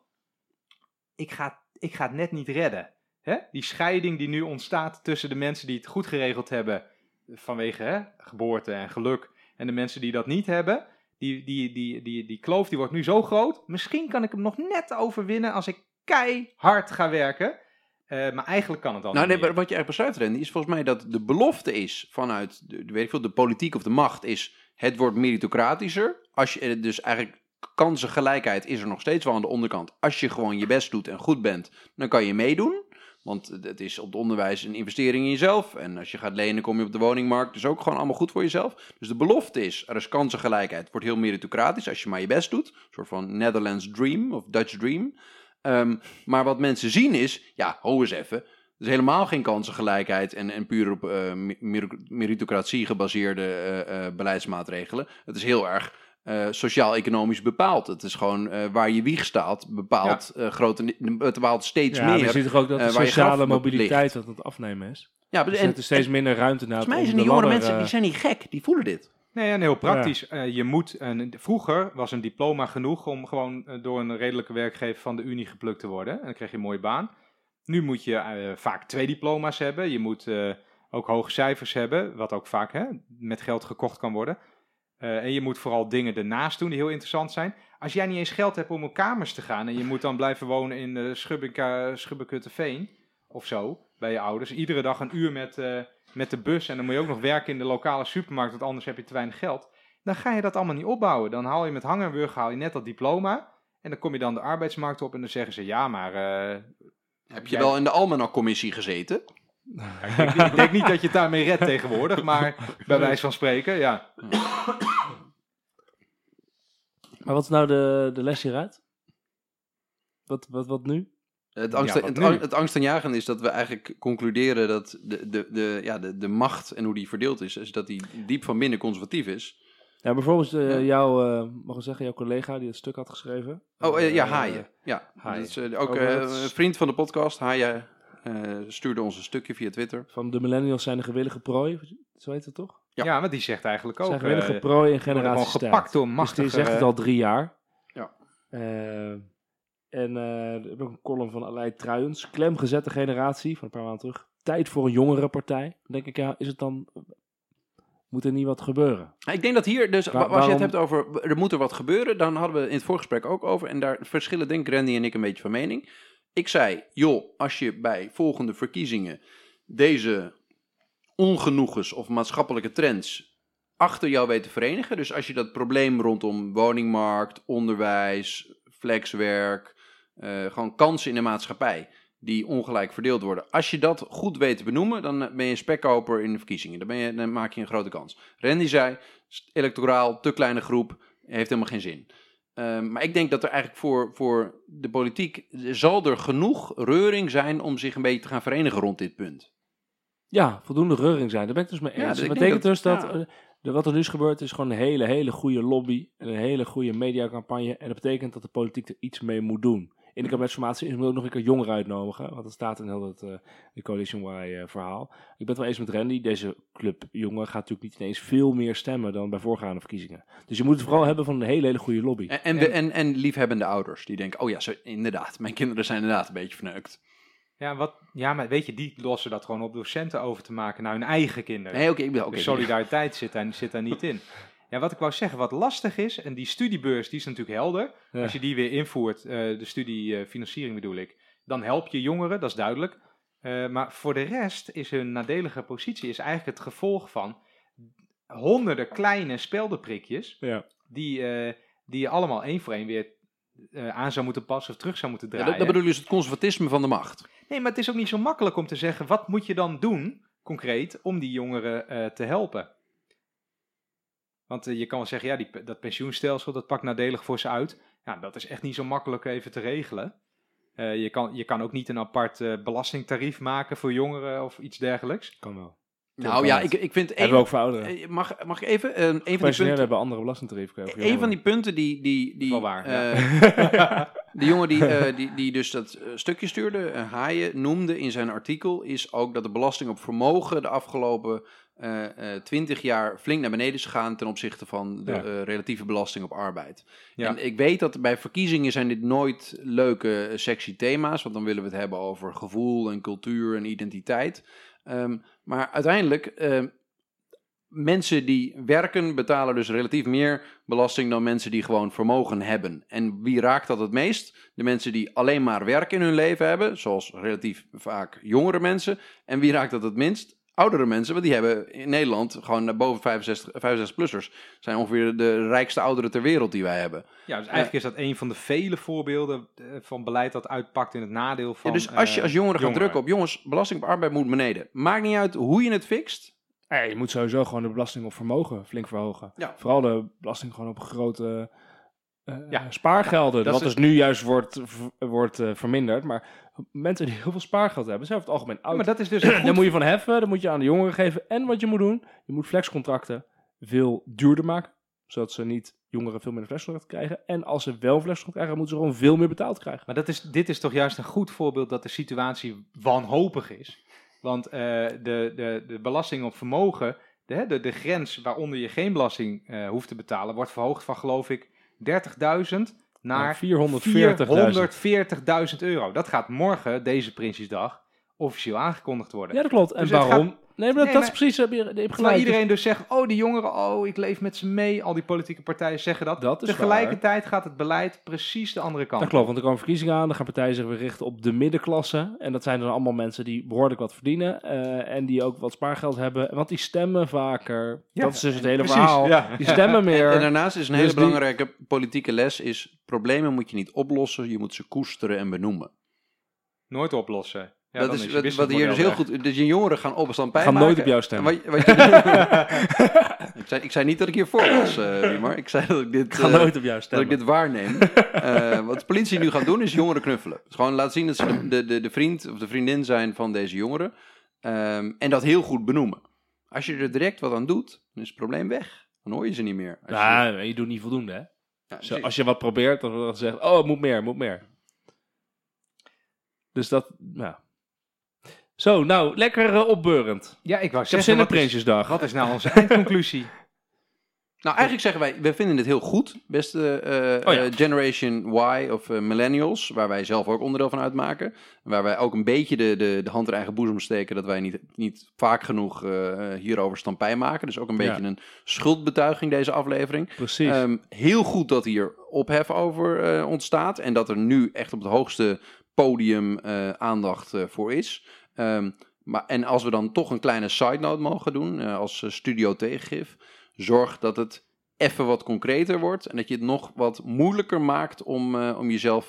ik ga, ik ga het net niet redden. Hè? Die scheiding die nu ontstaat tussen de mensen die het goed geregeld hebben vanwege geboorte en geluk en de mensen die dat niet hebben. Die, die, die, die, die kloof die wordt nu zo groot. Misschien kan ik hem nog net overwinnen als ik keihard ga werken. Eh, maar eigenlijk kan het al Nou, nee, wat je eigenlijk beschrijft, Randy, is volgens mij dat de belofte is vanuit de, de- weet ik veel, de politiek of de macht is het wordt meritocratischer. Als je, eh, dus eigenlijk kansengelijkheid is er nog steeds wel aan de onderkant. Als je gewoon je best doet en goed bent, dan kan je meedoen. Want het is op het onderwijs een investering in jezelf. En als je gaat lenen, kom je op de woningmarkt. Dus ook gewoon allemaal goed voor jezelf. Dus de belofte is, er is kansengelijkheid. Het wordt heel meritocratisch als je maar je best doet. Een soort van Netherlands dream of Dutch dream. Ehm, maar wat mensen zien is, ja, ho eens even. Er is helemaal geen kansengelijkheid en, en puur op eh, mer- meritocratie gebaseerde eh, eh, beleidsmaatregelen. Het is heel erg eh, sociaal-economisch bepaald. Het is gewoon eh, waar je wieg staat, bepaalt, eh, grote, bepaalt steeds Ja, maar je meer. ziet toch ook dat de sociale mobiliteit ligt. dat het afnemen is. Ja, Dus en, er is steeds minder ruimte naar volgens mij zijn die jongere mensen die zijn niet gek, die voelen dit. Nee, en heel praktisch. Eh, je moet, een- vroeger was een diploma genoeg om gewoon door een redelijke werkgever van de Unie geplukt te worden. En dan kreeg je een mooie baan. Nu moet je eh, vaak twee diploma's hebben. Je moet eh, ook hoge cijfers hebben, wat ook vaak hè, met geld gekocht kan worden. Eh, en je moet vooral dingen ernaast doen die heel interessant zijn. Als jij niet eens geld hebt om op kamers te gaan en je moet dan blijven wonen in uh, Schubbekutteveen of zo, bij je ouders. Iedere dag een uur met, eh, met de bus en dan moet je ook nog werken in de lokale supermarkt, want anders heb je te weinig geld. Dan ga je dat allemaal niet opbouwen. Dan haal je met hangen en wurgen haal je net dat diploma en dan kom je dan de arbeidsmarkt op en dan zeggen ze ja, maar... Heb je jij- wel in de Almanak-commissie gezeten? Ik, denk, ik denk niet dat je het daarmee redt tegenwoordig, maar bij wijze van spreken, ja. Maar wat is nou de, de les hieruit? Wat, wat, wat nu? Het, angst, Ja, wat het, nu? is dat we eigenlijk concluderen dat de, de, de, ja, de, de macht en hoe die verdeeld is, is dat die diep van binnen conservatief is. Ja, bijvoorbeeld eh, Ja. jouw, eh, mag ik zeggen, jouw collega die het stuk had geschreven. Oh eh, ja, Haaien. Ja, Haaien. Dat is, ook een vriend van de podcast, Haaien, stuurde ons een stukje via Twitter. Van de millennials zijn de gewillige prooi, zo heet het toch? Ja. Ja, maar die zegt eigenlijk ook... zijn gewillige eh, prooi in generatie gepakt door Dus machtige... die zegt het al drie jaar. Ja. Eh, en eh er heb ook een column van Aleid Truijens. Klemgezette generatie, van een paar maanden terug. Tijd voor een jongere partij. Dan denk ik, ja, is het dan... Moet er niet wat gebeuren? Ik denk dat hier, dus Waar- als je het hebt over er moet er wat gebeuren, dan hadden we in het voorgesprek ook over. En daar verschillen denk ik Randy en ik een beetje van mening. Ik zei, joh, als je bij volgende verkiezingen deze ongenoegens of maatschappelijke trends achter jou weet te verenigen. Dus als je dat probleem rondom woningmarkt, onderwijs, flexwerk, eh, gewoon kansen in de maatschappij die ongelijk verdeeld worden. Als je dat goed weet te benoemen, dan ben je een spekkoper in de verkiezingen. Dan, ben je, dan maak je een grote kans. Randy zei, electoraal, te kleine groep, heeft helemaal geen zin. Ehm, maar ik denk dat er eigenlijk voor, voor de politiek, zal er genoeg reuring zijn om zich een beetje te gaan verenigen rond dit punt. Ja, voldoende reuring zijn. Daar ben ik dus mee Ja, eens. dus dat betekent dus dat ja. eh, wat er nu is gebeurd is gewoon een hele, hele goede lobby. En een hele goede mediacampagne. En dat betekent dat de politiek er iets mee moet doen. In de kabinetsformatie is ook nog een keer jongeren uitnodigen. Want dat staat in heel het uh, de Coalition Y uh, verhaal. Ik ben het wel eens met Randy. Deze club jongeren gaat natuurlijk niet ineens veel meer stemmen dan bij voorgaande verkiezingen. Dus je moet het vooral hebben van een hele, hele goede lobby. En, en, en, en liefhebbende ouders die denken, oh ja, zo, inderdaad, mijn kinderen zijn inderdaad een beetje verneukt. Ja, wat, ja, maar weet je, die lossen dat gewoon op docenten over te maken naar hun eigen kinderen. Nee, oké, okay, oké. Okay, de solidariteit zit daar, zit daar niet in. Ja, wat ik wou zeggen, wat lastig is, en die studiebeurs, die is natuurlijk helder. Ja. Als je die weer invoert, uh, de studiefinanciering bedoel ik, dan help je jongeren, dat is duidelijk. Uh, maar voor de rest is hun nadelige positie is eigenlijk het gevolg van honderden kleine speldenprikjes, ja. die, uh, die je allemaal één voor één weer aan zou moeten passen of terug zou moeten draaien. Ja, dat, dat bedoel je dus het conservatisme van de macht. Nee, maar het is ook niet zo makkelijk om te zeggen, wat moet je dan doen, concreet, om die jongeren te helpen? Want uh, je kan wel zeggen, ja, die, dat pensioenstelsel, dat pakt nadelig voor ze uit. Ja, dat is echt niet zo makkelijk even te regelen. Uh, je, kan, je kan ook niet een apart uh, belastingtarief maken voor jongeren of iets dergelijks. Kan wel. Nou ja, ik, ik vind... Hebben we ook voor ouderen. Mag, mag ik even... Uh, een van die punten, hebben andere belastingtarief. Een van die punten die... die, die wel waar, ja. De jongen die, die, die dus dat stukje stuurde, Haaien, noemde in zijn artikel... is ook dat de belasting op vermogen de afgelopen twintig uh, uh, jaar flink naar beneden is gegaan ten opzichte van de ja. uh, relatieve belasting op arbeid. Ja. En ik weet dat bij verkiezingen zijn dit nooit leuke sexy thema's, want dan willen we het hebben over gevoel en cultuur en identiteit. Um, maar uiteindelijk, mensen die werken betalen dus relatief meer belasting dan mensen die gewoon vermogen hebben. En wie raakt dat het meest? De mensen die alleen maar werk in hun leven hebben, zoals relatief vaak jongere mensen. En wie raakt dat het minst? Oudere mensen, want die hebben in Nederland gewoon boven 65, 65-plussers. zijn ongeveer de rijkste ouderen ter wereld die wij hebben. Ja, dus eigenlijk uh, is dat een van de vele voorbeelden van beleid dat uitpakt in het nadeel van. Ja, dus als je als jongeren gaat drukken op jongens, belasting op arbeid moet beneden. Maakt niet uit hoe je het fixt. Ja, je moet sowieso gewoon de belasting op vermogen flink verhogen. Ja. Vooral de belasting gewoon op grote uh, ja. spaargelden. Dat wat is... dus nu juist wordt, wordt uh, verminderd. Maar mensen die heel veel spaargeld hebben, zijn over het algemeen oud. Maar dat is dus Daar moet je van heffen, dan moet je aan de jongeren geven. En wat je moet doen, je moet flexcontracten veel duurder maken. Zodat ze niet jongeren veel minder flexcontract krijgen. En als ze wel flexcontract krijgen, moeten ze gewoon veel meer betaald krijgen. Maar dat is, dit is toch juist een goed voorbeeld dat de situatie wanhopig is. Want uh, de, de, de belasting op vermogen, de, de, de grens waaronder je geen belasting uh, hoeft te betalen, wordt verhoogd van geloof ik 30.000 naar 440.000 euro. Dat gaat morgen, deze Prinsjesdag, officieel aangekondigd worden. Ja, dat klopt. En dus waarom? Nee, maar dat, nee, dat is precies... Heb je, heb gelijk. iedereen dus zegt, oh, die jongeren, oh, ik leef met ze mee. Al die politieke partijen zeggen dat. dat is Tegelijkertijd waar. gaat het beleid precies de andere kant Dat klopt, want er komen verkiezingen aan. Dan gaan partijen zich weer richten op de middenklasse. En dat zijn dan allemaal mensen die behoorlijk wat verdienen. Uh, en die ook wat spaargeld hebben. Want die stemmen vaker. Ja, dat is dus het hele precies, verhaal. Ja. Die stemmen meer. En, en, daarnaast is een hele dus belangrijke die... politieke les... is problemen moet je niet oplossen. Je moet ze koesteren en benoemen. Nooit oplossen. Ja, dat is, wat, wat hier dus heel goed. Dus je jongeren gaan op een Gaan nooit op jou stemmen. Wat, wat je, ik, zei, ik zei niet dat ik hier voor was, uh, Riemer. Ik zei dat ik dit. Ga uh, nooit op jou stemmen. Dat ik dit waarneem. uh, wat de politie nu gaat doen is jongeren knuffelen. Dus gewoon laten zien dat ze de, de, de vriend of de vriendin zijn van deze jongeren. Um, en dat heel goed benoemen. Als je er direct wat aan doet, dan is het probleem weg. Dan hoor je ze niet meer. Als ja, je... je doet niet voldoende, hè? Ja, Zo, als je wat probeert, dan zegt, oh, het moet meer, moet meer. Dus dat, ja. Zo, nou, lekker uh, opbeurend. Ja, ik wou ik heb Prinsjesdag. Wat is nou onze eindconclusie? Nou, eigenlijk zeggen wij, we vinden dit heel goed, beste uh, oh ja. uh, Generation Y of uh, Millennials, waar wij zelf ook onderdeel van uitmaken. Waar wij ook een beetje de, de, de hand in eigen boezem steken dat wij niet, niet vaak genoeg hierover stampij maken. Dus ook een beetje ja. een schuldbetuiging deze aflevering. Precies. Um, heel goed dat hier ophef over ontstaat en dat er nu echt op het hoogste podium aandacht voor is. Um, maar, en als we dan toch een kleine side note mogen doen uh, als uh, studio tegengif, zorg dat het even wat concreter wordt en dat je het nog wat moeilijker maakt om, uh, om jezelf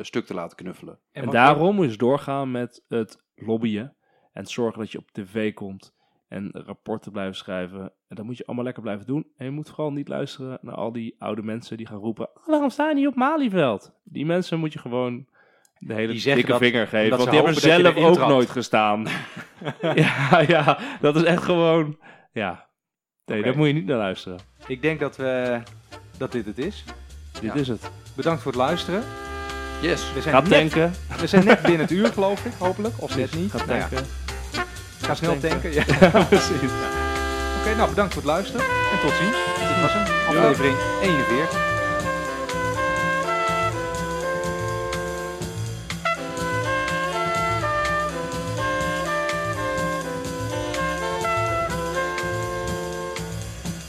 stuk te laten knuffelen. En, en daarom moet je doorgaan met het lobbyen en zorgen dat je op tv komt en rapporten blijven schrijven. En dat moet je allemaal lekker blijven doen. En je moet vooral niet luisteren naar al die oude mensen die gaan roepen: oh, waarom sta je niet op Malieveld? Die mensen moet je gewoon de hele die dikke dat, vinger geven. Want die hebben zelf ook nooit gestaan. ja, ja, dat is echt gewoon... Ja, nee, okay. daar moet je niet naar luisteren. Ik denk dat, we, dat dit het is. Dit ja. is het. Bedankt voor het luisteren. Yes. We zijn, net, tanken. we zijn net binnen het uur, geloof ik, hopelijk. Of net niet. Ga Nou ja, tanken. ga snel tanken. Ja, precies. Oké, nou bedankt voor het luisteren. En tot ziens. Dit was hem. Aflevering 41.